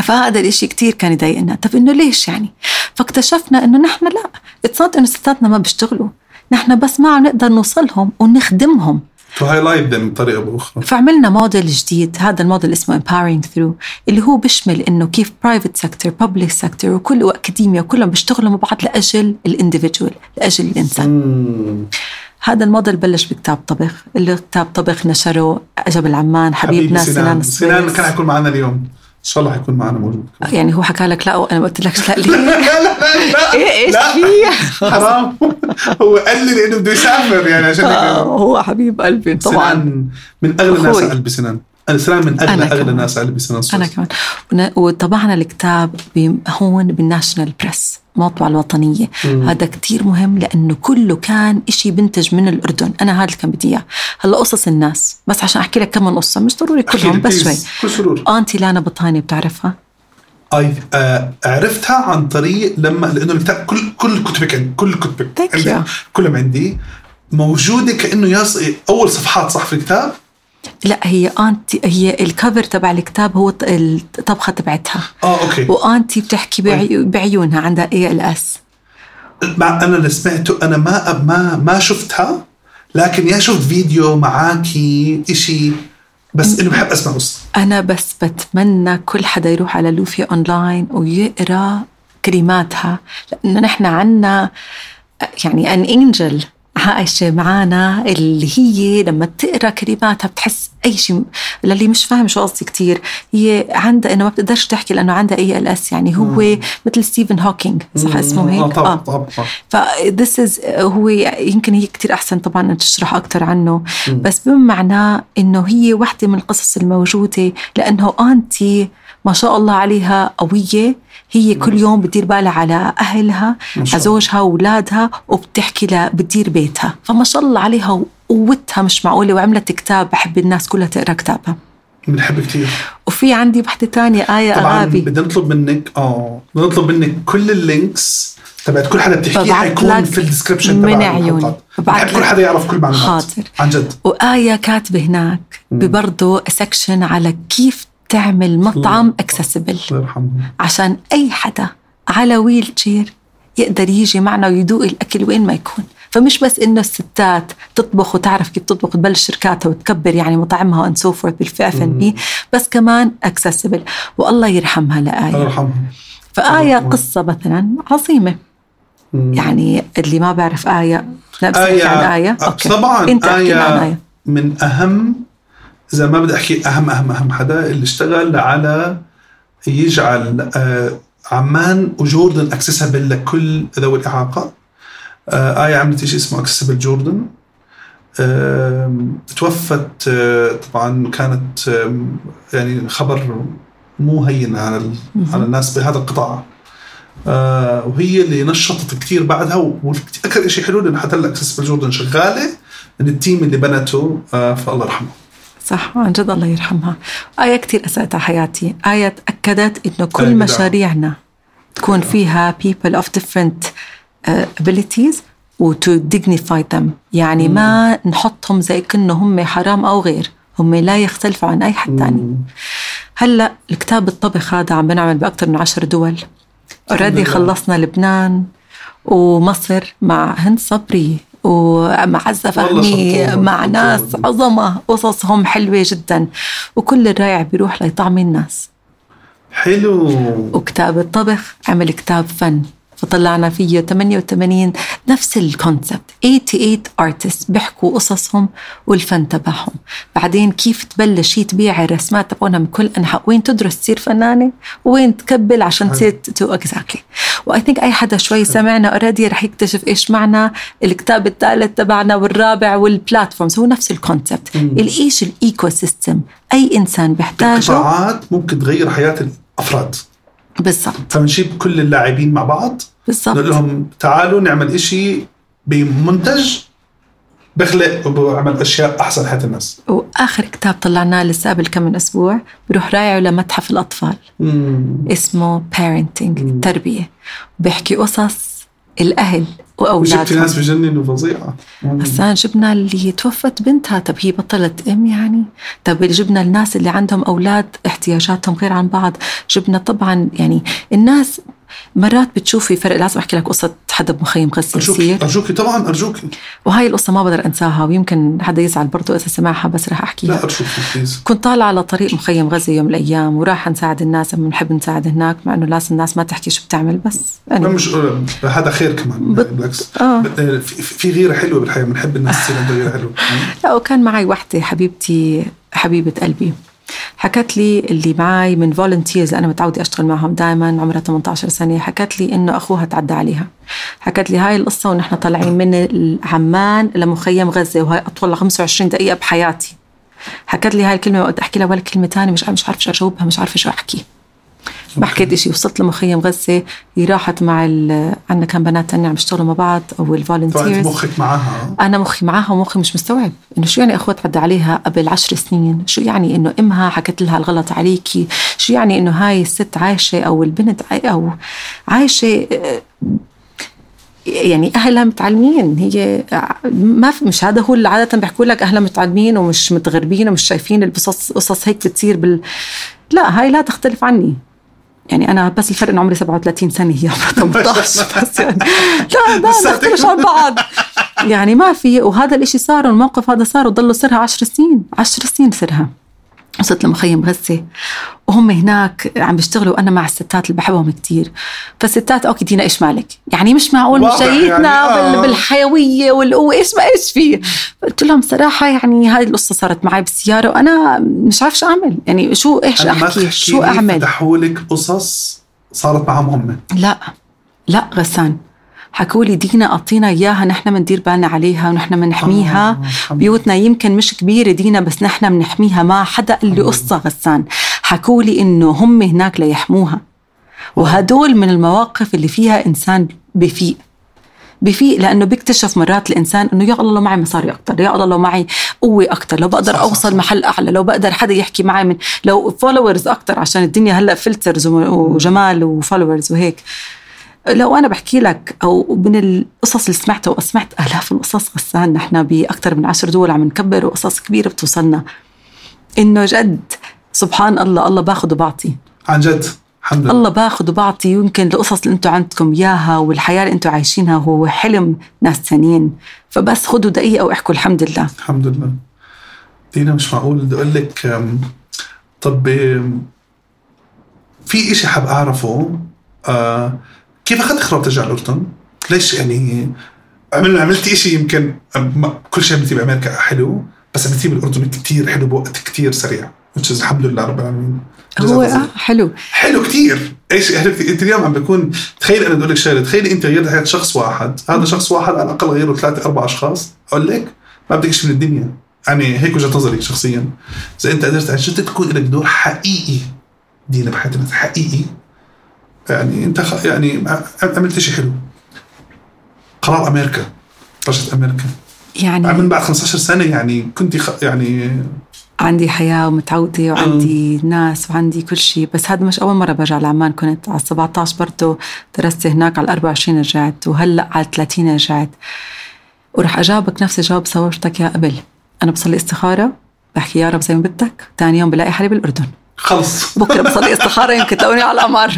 فهذا الإشي كتير كان يضايقنا. طب إنه ليش يعني؟ فاكتشفنا إنه نحن لا. it's إنه ستاتنا ما بيشتغلوا. نحن بس ما عم نقدر نوصلهم ونخدمهم. to highlight them بطريقة بأخرى. فعملنا موديل جديد هذا الموديل اسمه empowering through اللي هو بيشمل إنه كيف private sector public sector وكل واكاديميا كلهم بيشتغلوا مع بعض لأجل ال individual لأجل الإنسان. هذا الموديل بلش بكتاب طبخ اللي كتاب طبخ نشره جبل عمان حبيبنا سنان. سنان السويس. كان حيكون معنا اليوم. شاء الله حيكون معنا موجود. يعني هو حكى لك لا وأنا قلت لك لا. ليه [LAUGHS] لا لا لا [LAUGHS] إيه إيش لا. في [LAUGHS] حرام. هو قال لي لأنه بده يسافر يعني عشان آه، هو حبيب قلبي طبعا. سنان. من أغلى الناس قلبي سنان. سنان من أغلى أغلى كمان. الناس على قلبي سنان أنا. كمان. وطبعنا الكتاب هون بالناشونال بريس. المطبعة الوطنية. مم. هذا كتير مهم لأنه كله كان إشي بنتج من الأردن. أنا هذا اللي كان بدي إياه. هلأ قصص الناس. بس عشان أحكي لك كم من قصة. مش ضروري كلهم بس. شوي. كل سرور أنتي لانا بطاني بتعرفها؟ اي آه عرفتها عن طريق لما لأنه الكتاب كل كل كتبك عندي كل كتبك عندي. كلهم عندي. موجودة كأنه يص... أول صفحات صح في الكتاب. لا هي أنتي هي ال cover تبع الكتاب هو الطبخة تبعتها. آه أوكي. وأنتي بتحكي بعي- بعيونها عندها ALS مع أنا اللي سمعته أنا ما ما ما شفتها لكن يا شفت فيديو معاكي إشي بس إنه بحب أسمع قصه أنا بس بتمنى كل حدا يروح على لوفي أونلاين ويقرأ كلماتها لأنه نحن عنا يعني an angel عايشة معانا اللي هي لما تقرأ كلماتها بتحس أي شيء للي مش فاهم شو قصدي كتير. هي عندها إنه ما بتقدرش تحكي لأنه عندها ALS يعني هو مثل ستيفن هوكينج صح اسمه هيك؟ آه طبعا طبعا. ف this is هو يمكن هي كتير أحسن طبعا أن تشرح أكتر عنه. بس بما معناه إنه هي واحدة من القصص الموجودة لأنه أنتي ما شاء الله عليها قوية. هي كل يوم بتدير بالها على أهلها زوجها وأولادها وبتحكي لها بتدير بيتها. فما شاء الله عليها وقوتها مش معقولة وعملت كتاب بحب الناس كلها تقرأ كتابها. بنحب كثير وفي عندي وحدة تانية آية طبعا أغابي. بدنا نطلب منك آه بدنا نطلب منك كل ال links تبعت كل حدا بتحكيه حيكون في ال description من عيوني. بحب كل. حدا يعرف كل معلومات. حاضر. عن جد. وآية كاتبة هناك ببرضه section على كيف تعمل مطعم accessible الله عشان أي حدا على wheelchair يقدر يجي معنا ويدوق الأكل وين ما يكون. فمش بس إنه الستات تطبخ وتعرف كيف تطبخ وتبلش شركاتها وتكبر يعني مطاعمها and so forth بال VNB بس كمان accessible والله يرحمها الله لآية يرحمه فآية الله. قصة مثلا عظيمة. مم. يعني اللي ما بعرف آية. لا آية عن آية. آه، أوكي. طبعا أنت آية آية. من أهم إذا ما بدي أحكي أهم أهم أهم حدا اللي اشتغل على يجعل آه، عمان و Jordan accessible لكل ذوي الإعاقة. آه، آية عملت شيء اسمه Accessible Jordan. آم، توفت آه، طبعا كانت يعني خبر مو هين على على الناس بهذا القطاع. آه، وهي اللي نشطت كثير بعدها. وأكثر شيء حلو انه حتى ال Accessible Jordan شغالة من ال team اللي بنته آه، فالله يرحمه. صح؟ عن جد الله يرحمها. آية كتير أثرت على حياتي. آية تأكدت إنه كل. مشاريعنا تكون فيها people of different uh, abilities و to dignify them. يعني ما نحطهم زي كأنه هم حرام أو غير. هم لا يختلفوا عن أي حد تاني. هلأ الكتاب الطبخ هذا عم بنعمل بأكثر من عشر دول. اوريدي. خلصنا لبنان ومصر مع هند صبري. ومع عزة والله فهمي مع. ناس عظمة قصصهم حلوة جدا. وكل الرايع بيروح ليطعم الناس. حلو. وكتاب الطبخ عمل كتاب فن. فطلعنا فيه 88 نفس ال concept 88 artist بيحكوا قصصهم والفن تبعهم. بعدين كيف تبلش هي تبيع الرسمات تبعونها من كل أنحاء؟ وين تدرس تصير فنانة؟ وين تقبل عشان تصير تو exactly why I think أي حدا شوي سمعنا already رح يكتشف إيش معنى الكتاب الثالث تبعنا والرابع وال platforms هو نفس ال concept الإيش؟ ال ecosystem أي إنسان بيحتاجه. قطاعات ممكن تغير حياة الأفراد. بالضبط. فبنجيب كل اللاعبين مع بعض نقول بالضبط لهم تعالوا نعمل إشي بمنتج بخلق وبعمل أشياء أحسن حياة الناس. وآخر كتاب طلعناه لسه قبل كم من أسبوع بروح رايعه لمتحف الأطفال. اسمه parenting تربية. بيحكي قصص الأهل وجبت واولادهم ناس بجننوا فظيعة. هسا جبنا اللي توفت بنتها. طب هي بطلت أم يعني؟ طب جبنا الناس اللي عندهم أولاد احتياجاتهم غير عن بعض. جبنا طبعا يعني الناس مرات بتشوفي فرق لازم أحكي لك قصة حدا بمخيم غزه ارجوكي يصير. أرجوكي طبعا ارجوكي وهي القصة ما بقدر أنساها ويمكن حدا يزعل برضه إذا سمعها بس رح أحكيها. لا ارجوكي please كنت طالعة على طريق مخيم غزة يوم من الأيام وراح نساعد الناس لما بنحب نساعد هناك مع إنه لازم الناس ما تحكي شو بتعمل بس أنا مش هذا خير كمان بت- بالعكس. آه. في, في غيرة حلوة بالحياة بنحب الناس تصير عندها غيرة حلوة. [LAUGHS] لا وكان معي وحدة حبيبتي حبيبة قلبي. حكت لي اللي معي من volunteers أنا متعودة أشتغل معهم دائما عمرها 18 سنة. حكت لي إنه أخوها تعدى عليها. حكت لي هاي القصة ونحن طالعين من عمان لمخيم غزة وهي أطول 25 دقيقة بحياتي. حكت لي هاي الكلمة وقت أحكي لها ولا كلمة ثانية مش مش عارفه شو أجاوبها مش عارفة شو أحكي. ما حكيت شيء وصلت لمخيم غزه هي راحت مع ال... عندنا كان بنات تانية عم يشتغلوا مع بعض أو فانت ال volunteers مخك معها؟ أنا مخي معاها ومخي مش مستوعب. إنه شو يعني أخوها تعدى عليها قبل عشر سنين؟ شو يعني إنه إمها حكت لها الغلط عليكي شو يعني إنه هاي الست عايشة أو البنت أو عايشة آه، يعني أهلها متعلمين. هي ما في مش هذا هو اللي عادة بيحكوا لك أهلها متعلمين ومش متغربين ومش شايفين القصص قصص هيك بتصير بال لا هاي لا تختلف عني. يعني أنا بس الفرق إنه عمري 37 سنة هي عمرها [LAUGHS] 18 بس يعني. [LAUGHS] لا لا نختلفش عن بعض. [LAUGHS] يعني ما في وهذا الإشي صار والموقف هذا صار وضلوا سرها 10 سنين 10 سنين سرها وصلت لمخيم غزة وهم هناك عم بيشتغلوا وأنا مع الستات اللي بحبهم كتير. فالستات okay دينا إيش مالك؟ يعني مش معقول واضح جايتنا يعني، آه. بال- بالحيوية والقوة إيش ما إيش في؟ قلت لهم صراحة يعني هاي القصة صارت معي بالسيارة وأنا مش عارف شو أعمل. يعني شو إيش أحكي؟ شو أعمل؟ فتحوا لك قصص صارت معهم هم. لا. لا غسان. حكوا لي دينا أعطينا إياها نحن بندير بالنا عليها ونحن بنحميها بيوتنا يمكن مش كبيرة دينا بس نحن بنحميها ما حدا قال لي قصة غسان. حكوا لي إنه هم هناك ليحموها. وهدول من المواقف اللي فيها إنسان بفيق بفيق لأنه بيكتشف مرات الإنسان إنه يا الله لو معي مصاري أكثر يا الله لو معي قوة أكثر لو بقدر صح، أوصل صح. محل أعلى لو بقدر حدا يحكي معي من لو followers أكثر عشان الدنيا هلأ filters وجمال و followers وهيك. لو أنا بحكي لك أو من القصص اللي سمعتها وسمعت آلاف القصص غسان نحن بأكثر من عشر دول عم نكبر وقصص كبيرة بتوصلنا. إنه جد سبحان الله الله باخذ وبعطي. عن جد الحمد لله. الله باخذ وبعطي يمكن القصص اللي أنتم عندكم إياها والحياة اللي أنتم عايشينها هو حلم ناس ثانيين فبس خذوا دقيقة واحكوا الحمد لله. الحمد لله. دينا مش معقول بدي أقول لك طب في إشي حاب أعرفه آه كيف أخذت قرار ترجع الأردن؟ ليش يعني عمل عملتي إشي يمكن كل شيء عملتيه بأمريكا حلو بس عملتيه بالأردن كتير حلو بوقت كتير سريع الحمد لله رب العالمين. هو. آه حلو. حلو كتير. إيش حلو أنت اليوم عم بكون تخيل أنا بدي أقول لك شغلة تخيلي أنت غيرت حياه شخص واحد هذا شخص واحد على الأقل غيره ثلاثة أربع أشخاص أقول لك ما بدك شيء من الدنيا. يعني هيك وجهة نظري شخصيا. إذا أنت قدرت عن جد تكون لك دور حقيقي؟ دينا بحياتك حقيقي. يعني انت خ... يعني عملت شيء حلو. قرار أمريكا رجعت أمريكا. يعني من بعد 15 سنة يعني كنت خ... يعني عندي حياة ومتعودة وعندي ناس وعندي كل شيء بس هذا مش أول مرة برجع لعمان كنت على 17 برضه درست هناك على 24 رجعت وهلأ على 30 رجعت. ورح أجاوبك نفس الجواب صورتك يا قبل. أنا بصلي استخارة بحكي يا رب زي ما بدك ثاني يوم بلاقي حالي بالأردن. خلص. بكرة بصلي استخارة يمكن تلاقوني على القمر.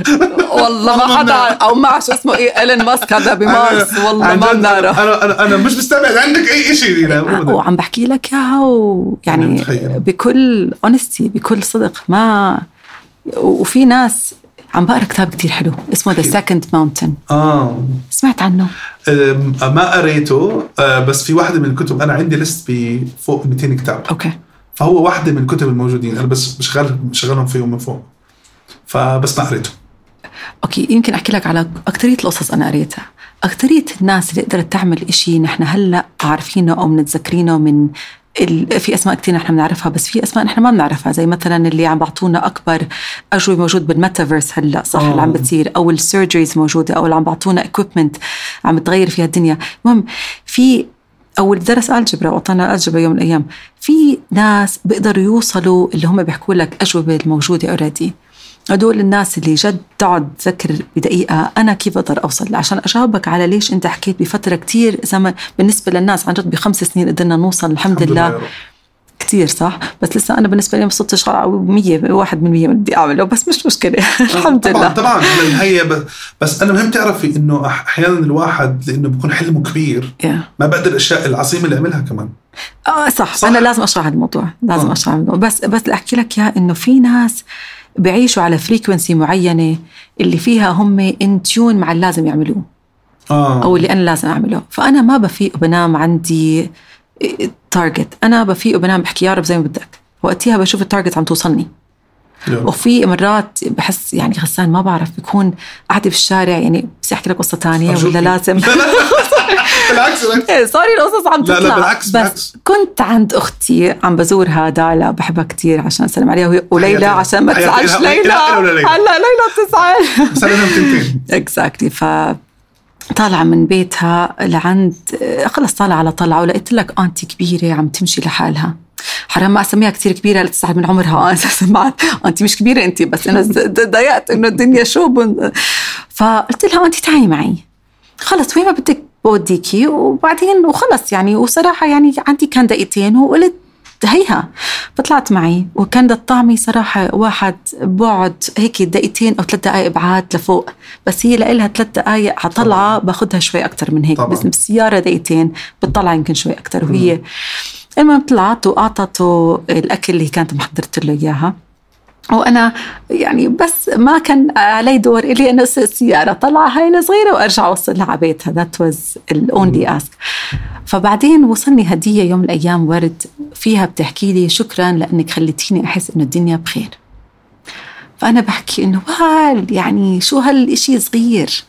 والله ما حدا أو مع شو اسمه إيه إيلون ماسك هذا بمارس. والله ما بنعرف. أنا أنا أنا مش مستبعد عندك أي شيء أبداً. وعم بحكي لك إياها ويعني. بكل honesty بكل صدق ما وفي ناس عم بقرأ كتاب كتير حلو اسمه The Second Mountain آه. سمعت عنه؟ ما قريته آه، بس في واحدة من الكتب أنا عندي list بفوق 200 كتاب. okay. فهو واحدة من الكتب الموجودين أنا بس بشغل بشغلهم فيهم من فوق. فبس ما قريته. okay يمكن أحكي لك على اكثريه القصص أنا قريتها. اكثريه الناس اللي قدرت تعمل إشي نحن هلأ عارفينه أو متذكرينه من ال... في أسماء كثير نحن بنعرفها بس في أسماء نحن ما بنعرفها زي مثلا اللي عم بعطونا أكبر أجوبة موجود بالميتافيرس هلأ صح؟ آه. اللي عم بتصير أو ال surgeries موجودة أو اللي عم بعطونا equipment عم تغير فيها الدنيا. المهم في أو اللي درس الجبرا واعطانا الجبرا يوم من الأيام. في ناس بيقدروا يوصلوا اللي هم بيحكوا لك أجوبة الموجودة already هدول الناس اللي جد تقعد تفكر بدقيقة أنا كيف أقدر أوصل؟ عشان أجاوبك على ليش أنت حكيت بفترة كتير زمن بالنسبة للناس عن جد بخمس سنين قدرنا نوصل الحمد, الحمد لله لله. كتير صح؟ بس لسه أنا بالنسبة لي ما وصلتش على 100 واحد من 100 من بدي أعمله بس مش مشكلة. [LAUGHS] الحمد طبعا لله طبعا هي ب- بس أنا مهم تعرفي إنه أح- أحيانا الواحد لأنه بيكون حلمه كبير. Yeah. ما بقدر الأشياء العظيمة اللي يعملها كمان. آه صح, صح. أنا لازم أشرح هذا الموضوع. لازم آه. أشرح الموضوع. بس بس أحكي لك اياه إنه في ناس بيعيشوا على frequency معينة اللي فيها هم in tune مع اللي لازم يعملوه. آه. أو اللي أنا لازم أعمله. فأنا ما بفيق وبنام عندي target أنا بفيق وبنام بحكي يا رب زي ما بدك. وقتها بشوف ال target عم توصلني. وفي مرات بحس يعني غسان ما بعرف بكون قاعدة في الشارع يعني بس أحكي لك قصة تانية أرجوك. ولا لازم؟ [LAUGHS] بالعكس بالعكس. إيه، صار القصص عم لا، لا، تطلع. بالعكس، بس بالعكس. كنت عند أختي عم بزورها دالا بحبها كتير عشان اسلم عليها وليلى عشان ما تزعلش ليلى. لا، لا، لا، ليلى. هلا ليلى بتزعل. بس أنا تنتين exactly ف طالعة من بيتها لعند خلص طالعة على طلعة ولقيت لك أنتي كبيرة عم تمشي لحالها. حرام ما أسميها كتير كبيرة لتسعد من عمرها. [LAUGHS] بعد انت مش كبيرة انت بس أنا ضايقت إنه الدنيا شو بن... فقلت لها انت تعي معي. خلص وين ما بدك بوديكي وبعدين وخلص يعني وصراحة يعني عندي كان دقيقتين وقلت هيها فطلعت معي وكان الطعمي صراحة واحد بعد هيك دقيقتين أو ثلاث دقائق بعاد لفوق. بس هي لها ثلاث دقائق على طلعة باخذها شوي أكتر من هيك. طبعاً. بس بالسيارة دقيقتين بتطلع يمكن شوي أكتر. وهي المهم طلعت وأعطته الأكل اللي كانت محضرت له إياها. وأنا يعني بس ما كان علي دور إلي انه اسوق السيارة. طلع هاي الصغيره وأرجع اوصلها على بيتها. that was the only ask فبعدين وصلني هدية يوم من الأيام ورد فيها بتحكي لي شكرا لأنك خليتيني أحس إنه الدنيا بخير. فأنا بحكي إنه وال يعني شو هالشيء صغير.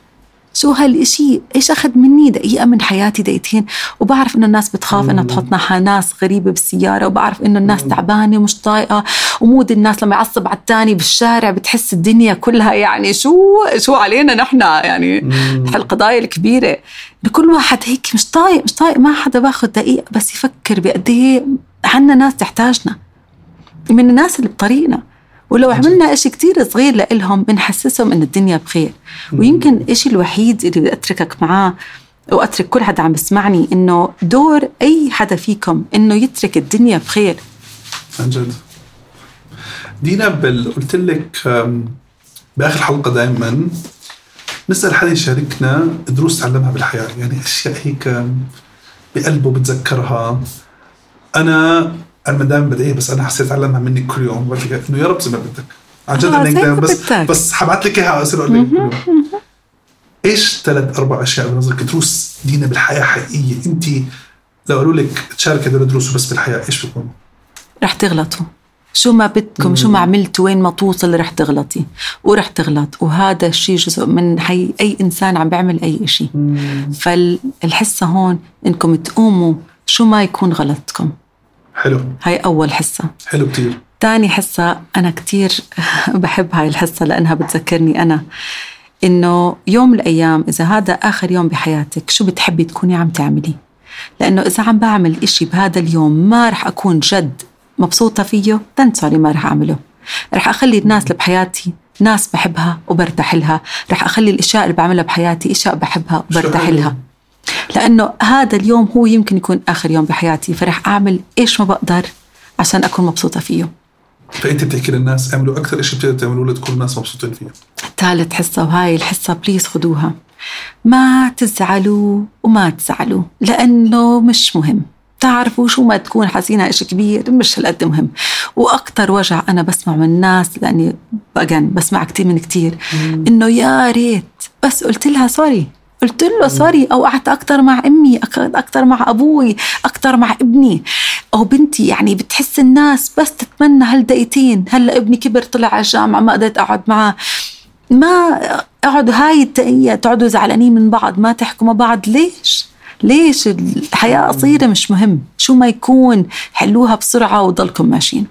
شو هالإشي إيش أخذ مني؟ دقيقة من حياتي دقيقتين. وبعرف إنه الناس بتخاف إنها تحطنا ناس غريبة بالسيارة وبعرف إنه الناس تعبانة ومش طايقة. ومود الناس لما يعصب على التاني بالشارع بتحس الدنيا كلها يعني شو شو علينا نحن؟ يعني القضايا الكبيرة. كل واحد هيك مش طايق مش طايق ما حدا بأخذ دقيقة بس يفكر بقد إيه عنا ناس تحتاجنا. من الناس اللي بطريقنا. ولو عملنا إشي كتير صغير لإلهم بنحسسهم إن الدنيا بخير. ويمكن إشي الوحيد اللي بدي أتركك معاه وأترك كل حدا عم بسمعني إنه دور أي حدا فيكم إنه يترك الدنيا بخير. عن جد. دينا بال... قلت لك بآخر حلقة دائما نسأل حدا يشاركنا دروس تعلمها بالحياة يعني أشياء هيك بقلبه بتذكرها. أنا أنا دائما بدعي بس أنا حسيت اتعلمها منك كل يوم. بقول لك إنه يا رب زي ما بدك عن جد آه، دايما بس. بس حبعت لك إياها أصير أقول لك. إيش ثلاث أربع أشياء بنظرك دروس دينا بالحياة حقيقية؟ أنت لو قالوا لك تشارك هدول الدروس بس بالحياة إيش بتكون؟ رح تغلطوا. شو ما بدكم شو ما عملتوا وين ما توصل رح تغلطي. ورح تغلط. وهذا الشيء جزء من حي أي إنسان عم بيعمل أي إشي. فالحصة هون إنكم تقوموا شو ما يكون غلطكم حلو. هاي أول حصة. حلو كتير. تاني حصة أنا كتير [LAUGHS] بحب هاي الحصة لأنها بتذكرني أنا إنه يوم من الأيام إذا هذا آخر يوم بحياتك شو بتحبي تكوني عم تعملي؟ لأنه إذا عم بعمل إشي بهذا اليوم ما رح أكون جد مبسوطة فيه then sorry ما رح أعمله. رح أخلي الناس اللي بحياتي ناس بحبها وبرتاح لها. رح أخلي الأشياء اللي بعملها بحياتي أشياء بحبها وبرتاح. لها. لأنه هذا اليوم هو يمكن يكون آخر يوم بحياتي فرح أعمل إيش ما بقدر عشان أكون مبسوطة فيه. فأنت بتحكي للناس اعملوا أكثر شيء بتقدروا تعملوه لتكونوا الناس مبسوطين فيه. ثالث حصة وهاي الحصة بليز خدوها. ما تزعلوا وما تزعلوا لأنه مش مهم. تعرفوا شو ما تكون حزينة إشي كبير مش هالقد مهم. وأكتر وجع أنا بسمع من الناس لأني بسمع كتير من كتير إنه يا ريت بس قلت لها sorry قلت له sorry أو قعدت أكثر مع أمي أكثر مع أبوي أكثر مع ابني. أو بنتي يعني بتحس الناس بس تتمنى هالدقيقتين هلأ ابني كبر طلع على الجامعة ما قدرت أقعد معاه. ما اقعدوا هاي الدقيقة تقعدوا زعلانين من بعض ما تحكوا مع بعض. ليش؟ ليش الحياة قصيرة مش مهم شو ما يكون حلوها بسرعة وضلكم ماشيين.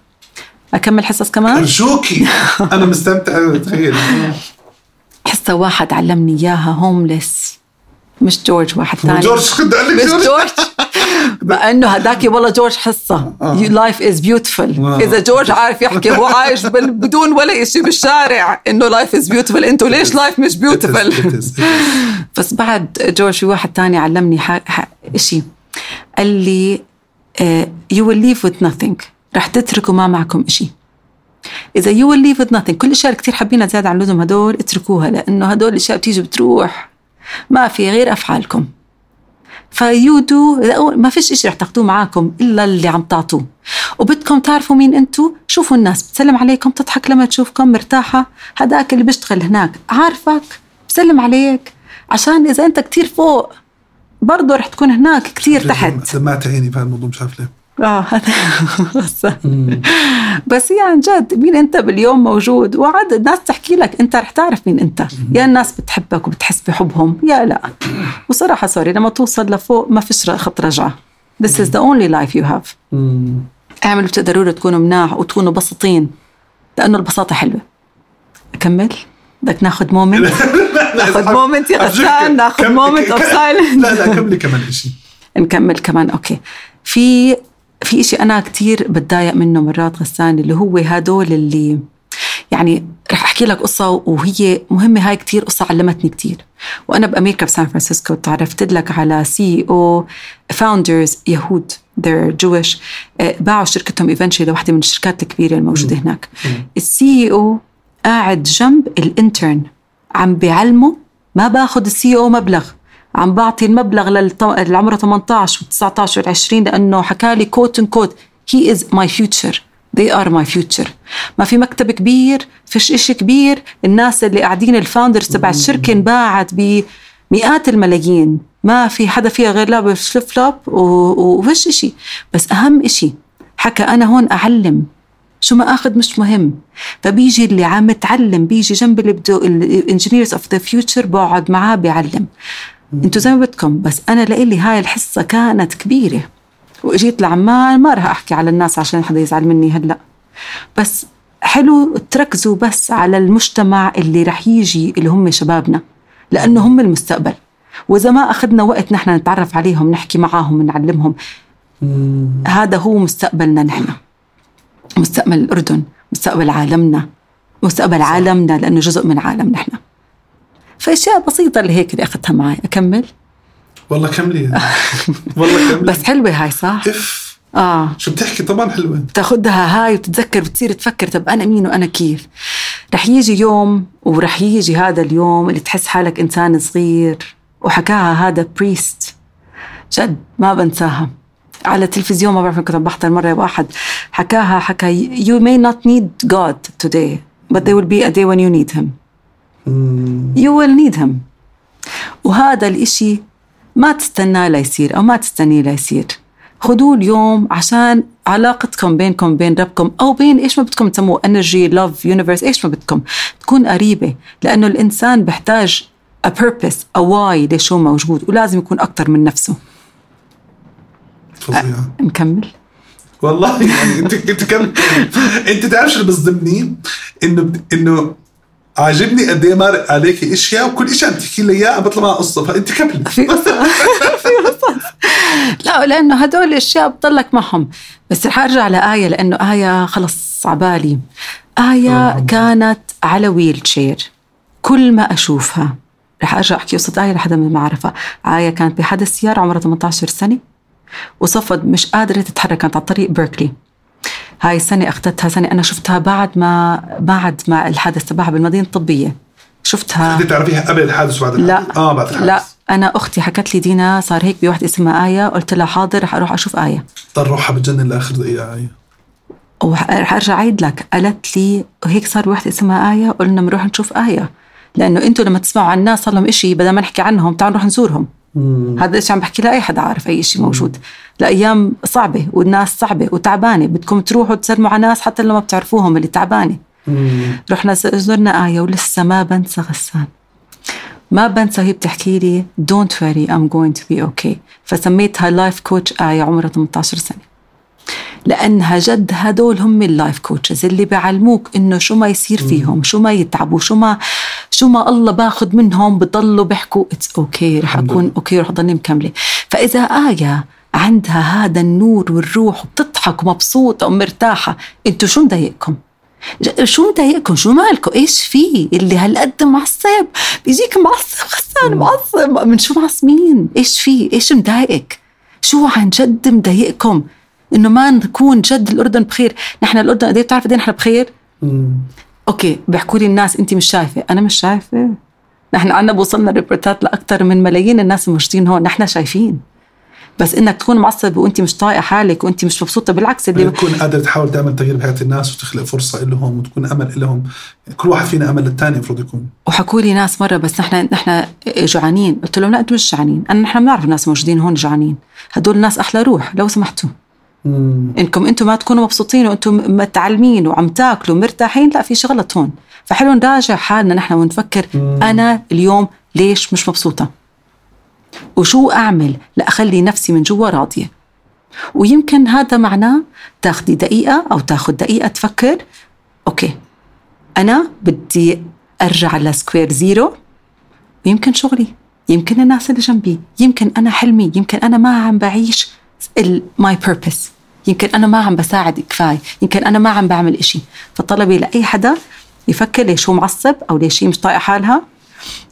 أكمل حصص كمان؟ أرجوكي. [LAUGHS] أنا مستمتع تخيل. حصة واحد علمني إياها هومليس مش جورج واحد ثاني جورج كنت أقول لك مش جورج. جورج. [LAUGHS] مع انه هداك والله جورج حصة. life is beautiful. إذا جورج عارف يحكي هو عايش بدون ولا شيء بالشارع. إنه life is beautiful أنتوا ليش life مش beautiful. [LAUGHS] بس بعد جورج في واحد تاني علمني شيء قال لي you will leave with nothing. رح تتركوا ما معكم شيء إذا you will leave with nothing كل الأشياء اللي كثير حابينها زيادة عن اللزوم هدول اتركوها لأنه هدول الأشياء بتيجي بتروح. ما في غير أفعالكم. what you do ما فيش إشي رح تاخدوه معاكم إلا اللي عم تعطوه. وبدكم تعرفوا مين أنتوا؟ شوفوا الناس. بتسلم عليكم تضحك لما تشوفكم مرتاحة. هداك اللي بيشتغل هناك عارفك. بسلم عليك. عشان إذا أنت كتير فوق برضه رح تكون هناك كتير تحت. دمعت عيني بهالموضوع مش عارف ليه. آه هذا. [LAUGHS] بس. هي عن جد مين أنت باليوم موجود؟ وعد الناس تحكي لك أنت رح تعرف مين أنت. يا الناس بتحبك وبتحس بحبهم يا لا. وصراحة سوري لما توصل لفوق ما فيش خط رجعة. This is the only life you have. اعملوا بتقدروا له تكونوا مناح وتكونوا بسيطين لأنه البساطة حلوة. أكمل؟ بدك ناخذ moment ناخذ moment يا غسان ناخذ moment of silence لا لا [LAUGHS] كملي كمان شيء [LAUGHS] نكمل كمان okay. في في إشي أنا كتير بتضايق منه مرات غسان اللي هو هدول اللي يعني رح أحكي لك قصة وهي مهمة هاي كتير قصة علمتني كتير. وأنا بأمريكا بسان فرانسيسكو تعرفت لك على CEO founders يهود they're Jewish آه، باعوا شركتهم eventually لوحدة من الشركات الكبيرة الموجودة هناك. ال CEO قاعد جنب ال intern عم بيعلمه ما باخذ ال CEO مبلغ. عم بعطي المبلغ للي عمره 18 و19 و20 لأنه حكى لي quote unquote he is my future they are my future. ما في مكتب كبير فيش إشي كبير. الناس اللي قاعدين ال founders تبع الشركة انباعت بمئات الملايين. ما في حدا فيها غير لابس flip flop وفيش إشي. بس أهم إشي حكى أنا هون أعلم. شو ما آخذ مش مهم. فبيجي اللي عم يتعلم بيجي جنب اللي بده ال engineers of the future بقعد معاه بيعلم. أنتوا زي ما بدكم بس أنا لإلي هاي الحصة كانت كبيرة. وإجيت لعمان ما راح أحكي على الناس عشان حدا يزعل مني هلأ. بس حلو تركزوا بس على المجتمع اللي رح يجي اللي هم شبابنا لأنه هم المستقبل. وإذا ما أخذنا وقت نحن نتعرف عليهم نحكي معاهم نعلمهم هذا هو مستقبلنا نحن. مستقبل الأردن مستقبل عالمنا مستقبل. عالمنا لأنه جزء من عالم نحن. فأشياء بسيطة اللي هيك اللي أخذتها معي. أكمل؟ والله كملي. والله كملي. بس حلوة هاي صح؟ إف. آه. شو بتحكي؟ طبعا حلوة. بتاخدها هاي وتتذكر بتصير تفكر طب أنا مين وأنا كيف؟ رح يجي يوم ورح يجي هذا اليوم اللي تحس حالك إنسان صغير وحكاها هذا priest جد ما بنساها. على التلفزيون ما بعرف كنت بحضر مرة واحد حكاها حكى you may not need God today but there will be a day when you need him. You will need him. وهذا الإشي ما تستناه ليصير أو ما تستنيه ليصير خذوه اليوم عشان علاقتكم بينكم بين ربكم أو بين إيش ما بدكم تسموه energy love universe إيش ما بدكم تكون قريبة. لأنه الإنسان بيحتاج a purpose a why ليش هو موجود ولازم يكون أكتر من نفسه. فظيعة أه نكمل. والله يعني انت أنت كم أنت تعرف شو بصدمني؟ انه إنه عاجبني قد إيه مارق عليكي إشياء وكل شيء عم تحكي لي اياه عم بطلع معها قصة فأنت كملي. [LAUGHS] في قصة. [LAUGHS] في قصص لا لأنه هدول الأشياء بضلك معهم. بس رح أرجع لآية لأنه آية خلص عبالي آية كانت على ويل شير كل ما أشوفها. رح أرجع أحكي قصة آية لحدا ما عرفها آية كانت بحادث سياره عمرها 18 سنة. وصفد مش قادرة تتحرك كانت على طريق بيركلي هاي السنة أخذتها سنة أنا شفتها بعد ما بعد ما الحادث تبعها بالمدينة الطبية. شفتها. بدك تعرفيها قبل الحادث وبعد لا. الحادث؟ آه بعد الحادث. لا. أنا أختي حكت لي دينا صار هيك بواحدة اسمها آية. قلت لها حاضر رح أروح أشوف آية. ضل روحها بتجنن لآخر دقيقة آية. ورح أرجع أعيد لك. قالت لي هيك صار بواحدة اسمها آية. قلنا بنروح نشوف آية. لأنه أنتم لما تسمعوا عن الناس صار لهم إشي بدل ما نحكي عنهم تعالوا نروح نزورهم. هذا الشيء عم بحكي لأي حدا عارف أي شيء موجود. الأيام صعبة والناس صعبة وتعبانة. بدكم تروحوا تسلموا على ناس حتى لو ما بتعرفوهم اللي تعبانة. رحنا زرنا آية ولسه ما بنسى غسان. ما بنسى هي بتحكي لي don't worry I'm going to be okay. فسميتها life coach آية عمرها 18 سنة. لأنها جد هدول هم ال life coaches اللي بيعلموك إنه شو ما يصير فيهم شو ما يتعبوا شو ما شو ما الله باخذ منهم بضلوا بيحكوا it's okay رح أكون okay رح ضلني مكملة. فإذا آية عندها هذا النور والروح وبتضحك ومبسوطة ومرتاحة أنتوا شو مضايقكم؟ شو مضايقكم؟ شو مالكم؟ إيش في؟ اللي هالقد معصب. بيجيك معصب غسان معصب. من شو معصبين؟ إيش في؟ إيش مضايقك؟ شو عن جد مضايقكم؟ إنه ما نكون جد الأردن بخير. نحن الأردن قد إيه بتعرف قد نحن بخير؟ okay بيحكوا لي الناس انت مش شايفة. أنا مش شايفة. نحن عنا بوصلنا report ات لاكثر من ملايين الناس الموجودين هون. نحن شايفين. بس إنك تكون معصب وانت مش طايقة حالك وانت مش مبسوطة بالعكس اللي تكون قادر تحاول تعمل تغيير بحياه الناس وتخلق فرصة لهم وتكون أمل لهم كل واحد فينا أمل للثاني المفروض يكون. وحكوا لي ناس مرة بس نحن نحن جوعانين. قلت لهم لا أنتم مش جوعانين. انا نحن بنعرف الناس موجودين هون جوعانين. هدول الناس أحلى روح لو سمحتوا. إنكم أنتم ما تكونوا مبسوطين وأنتم متعلمين وعم تاكلوا مرتاحين لا في شغلة هون. فحلو نراجع حالنا نحن ونفكر أنا اليوم ليش مش مبسوطة؟ وشو أعمل لأخلي نفسي من جوا راضية؟ ويمكن هذا معناه تاخذي دقيقة أو تاخذ دقيقة تفكر okay أنا بدي أرجع ل square zero ويمكن شغلي يمكن الناس اللي جنبي يمكن أنا حلمي يمكن أنا ما عم بعيش my purpose يمكن أنا ما عم بساعد كفاية. يمكن أنا ما عم بعمل إشي. فطلبي لأي حدا يفكر ليش هو معصب أو ليش هي مش طايقة حالها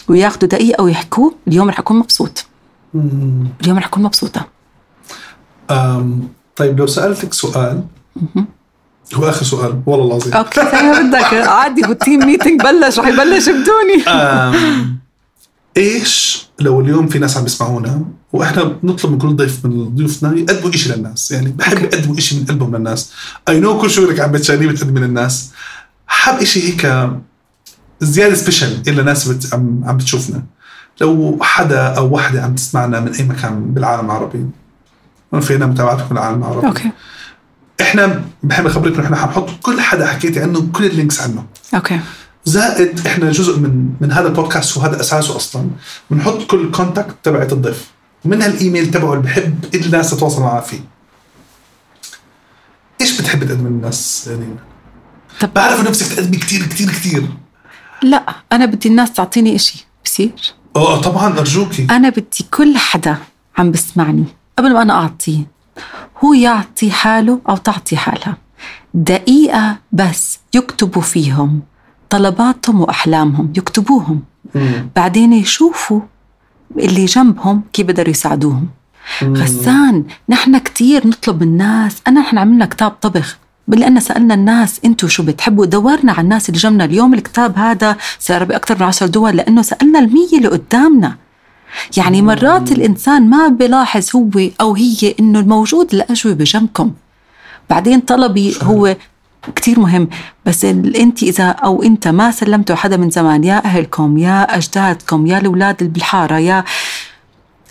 وياخذوا دقيقة ويحكوا. اليوم رح أكون مبسوط. اليوم رح أكون مبسوطة. أم طيب لو سألتك سؤال هو آخر سؤال. والله العظيم. okay زي ما بدك. [LAUGHS] عادي وال team meeting بلش رح يبلش بدوني. إيش لو اليوم في ناس عم بيسمعونا وإحنا بنطلب من كل ضيف من ضيوفنا يقدموا شيء للناس. يعني بحب يقدموا شيء من قلبهم للناس. I know كل شغلك عم بتشانيه بتقدم للناس. حاب شيء هيك زيادة special لناس بت عم عم بتشوفنا. لو حدا أو وحدة عم تسمعنا من أي مكان بالعالم العربي ما فينا متابعتكم بالعالم العربي. okay. إحنا بحب اخبركم إحنا حنحط كل حدا حكيتي عنه كل ال links عنه. okay. زائد إحنا جزء من من هذا البودكاست وهذا أساسه أصلا. بنحط كل ال contact تبعت الضيف. ومنها الايميل تبعه اللي بحب الناس تتواصل معاه فيه. إيش بتحب تقدم للناس يعني طب بعرف نفسك تقدمي كثير كثير كثير لا أنا بدي الناس تعطيني إشي. بصير؟ آه طبعا أرجوكي. أنا بدي كل حدا عم بسمعني. قبل ما أنا اعطيه هو يعطي حاله أو تعطي حالها. دقيقة بس يكتبوا فيهم. طلباتهم وأحلامهم يكتبوهم. مم. بعدين يشوفوا اللي جنبهم كيف بيقدروا يساعدوهم. غسان نحن كتير نطلب من الناس أنا نحن عملنا كتاب طبخ. لأن سألنا الناس أنتوا شو بتحبوا؟ دورنا على الناس اللي جنبنا. اليوم الكتاب هذا صار بأكثر من عشر دول لأنه سألنا المية اللي قدامنا. يعني مرات الإنسان ما بلاحظ هو أو هي إنه الموجود الأجوبة جنبكم. بعدين طلبي هو كتير مهم. بس انت إذا أو انت ما سلمتوا حدا من زمان يا أهلكم يا أجدادكم يا الأولاد اللي بالحاره يا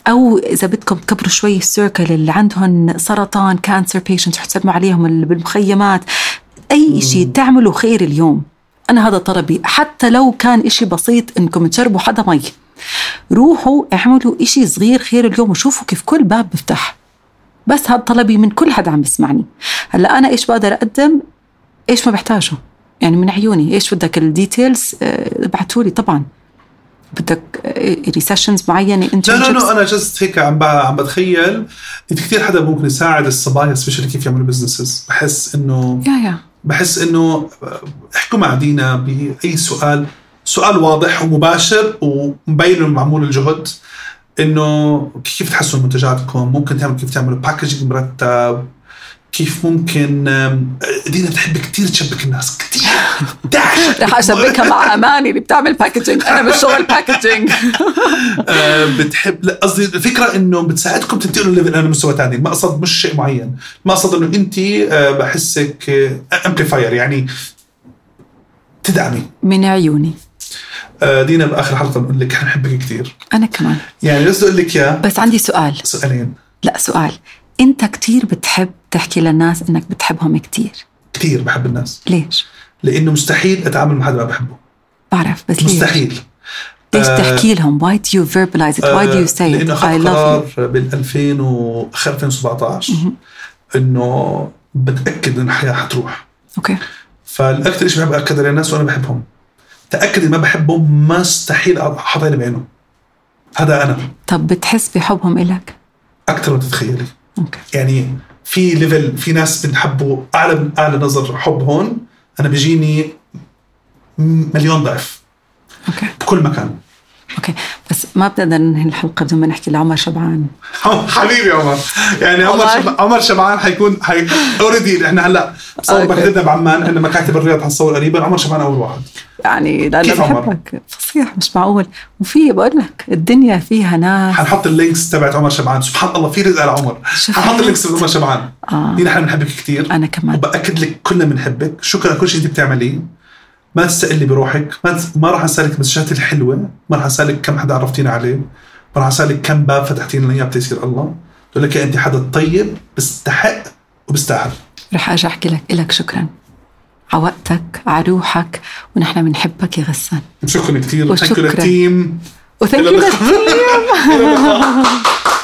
أو إذا بدكم تكبروا شوي ال circle اللي عندهم سرطان cancer patient رح تسلموا عليهم اللي بالمخيمات. أي شيء تعملوا خير اليوم. أنا هذا طلبي. حتى لو كان إشي بسيط إنكم تشربوا حدا مي. روحوا اعملوا إشي صغير خير اليوم وشوفوا كيف كل باب بفتح. بس هذا طلبي من كل حدا عم بيسمعني هلأ أنا إيش بقدر أقدم؟ إيش ما بحتاجه؟ يعني من عيوني إيش بدك ال details آه، ابعتوا لي طبعا. بدك ريسيشنز معينة لا لا internships؟ لا أنا just هيك عم عم بتخيل. إنت كثير حدا ممكن يساعد الصبايا specially كيف يعملوا businesses بحس إنه يا يا. بحس إنه احكوا مع دينا بأي سؤال. سؤال واضح ومباشر ومبين انه معمول الجهد إنه كيف تحسنوا منتجاتكم؟ ممكن تعمل كيف تعملوا packaging مرتب؟ كيف ممكن دينا بتحب كثير تشبك الناس كثير [LAUGHS] رح اشبكها مع أماني اللي بتعمل packaging أنا مش شغل packaging آه، بتحب لا قصدي الفكرة إنه بتساعدكم تنتقلوا level لمستوى ثاني المقصد مش شيء معين. المقصد إنه أنت آه، بحسك amplifier يعني تدعمي. من عيوني. آه، دينا بآخر حلقة بقول لك أنا بحبك كثير أنا كمان. يعني بس أقول لك يا بس عندي سؤال. سؤالين. لا سؤال. انت كتير بتحب تحكي للناس انك بتحبهم كتير. كثير بحب الناس. ليش؟ لأنه مستحيل أتعامل مع حدا ما بحبه. بعرف بس ليش؟ مستحيل. ليش آه، تحكي لهم؟ Why do you verbalize it? Why do you say لأنه it I اخذت love قرار you. بال 2000 و آخر 2017 إنه بتأكد انه الحياة حتروح. okay. فالأكثر شيء بحب أكد للناس وأنا بحبهم. تأكد إني ما بحبهم مستحيل أحط عيني بعينهم هذا أنا. طب بتحس بحبهم إلك؟ أكثر ما تتخيلي. يعني في level في ناس بنحبوا أعلى أعلى نظر حب هون أنا بيجيني مليون ضعف. okay. بكل مكان. okay. بس ما بنقدر ننهي الحلقة بدون ما نحكي لعمر شبعان. حبيبي عمر. يعني عمر. عمر شبعان حيكون حي... already إحنا هلا صور okay. مكتبنا بعمان عندنا مكاتب الرياض حنصور قريبا. عمر شبعان أول واحد. يعني عمر؟ بحبك. فصيح مش معقول. وفي بقول لك الدنيا فيها ناس. حنحط ال links تبعت عمر شبعان. سبحان الله في رزق على عمر شوف. حنحط ال links تبعت عمر شبعان. آه. نحن بنحبك كثير أنا كمان. وبأكد لك كلنا بنحبك. شكرا كل شيء أنت بتعمليه. ما تستقلي بروحك ما, ما راح أسألك المسجات الحلوة ما راح أسألك كم حدا عرفتينا عليه ما راح أسألك كم باب فتحتي لنا اياه بتيسير الله. بقول لك إيه، انت حدا طيب بستحق وبستاهل رح أجي أحكي لك لك شكرا. على وقتك على روحك ونحن بنحبك يا غسان. شكرا كثير. وشكرا. لل team. و thank you لل team. [LAUGHS] [LAUGHS]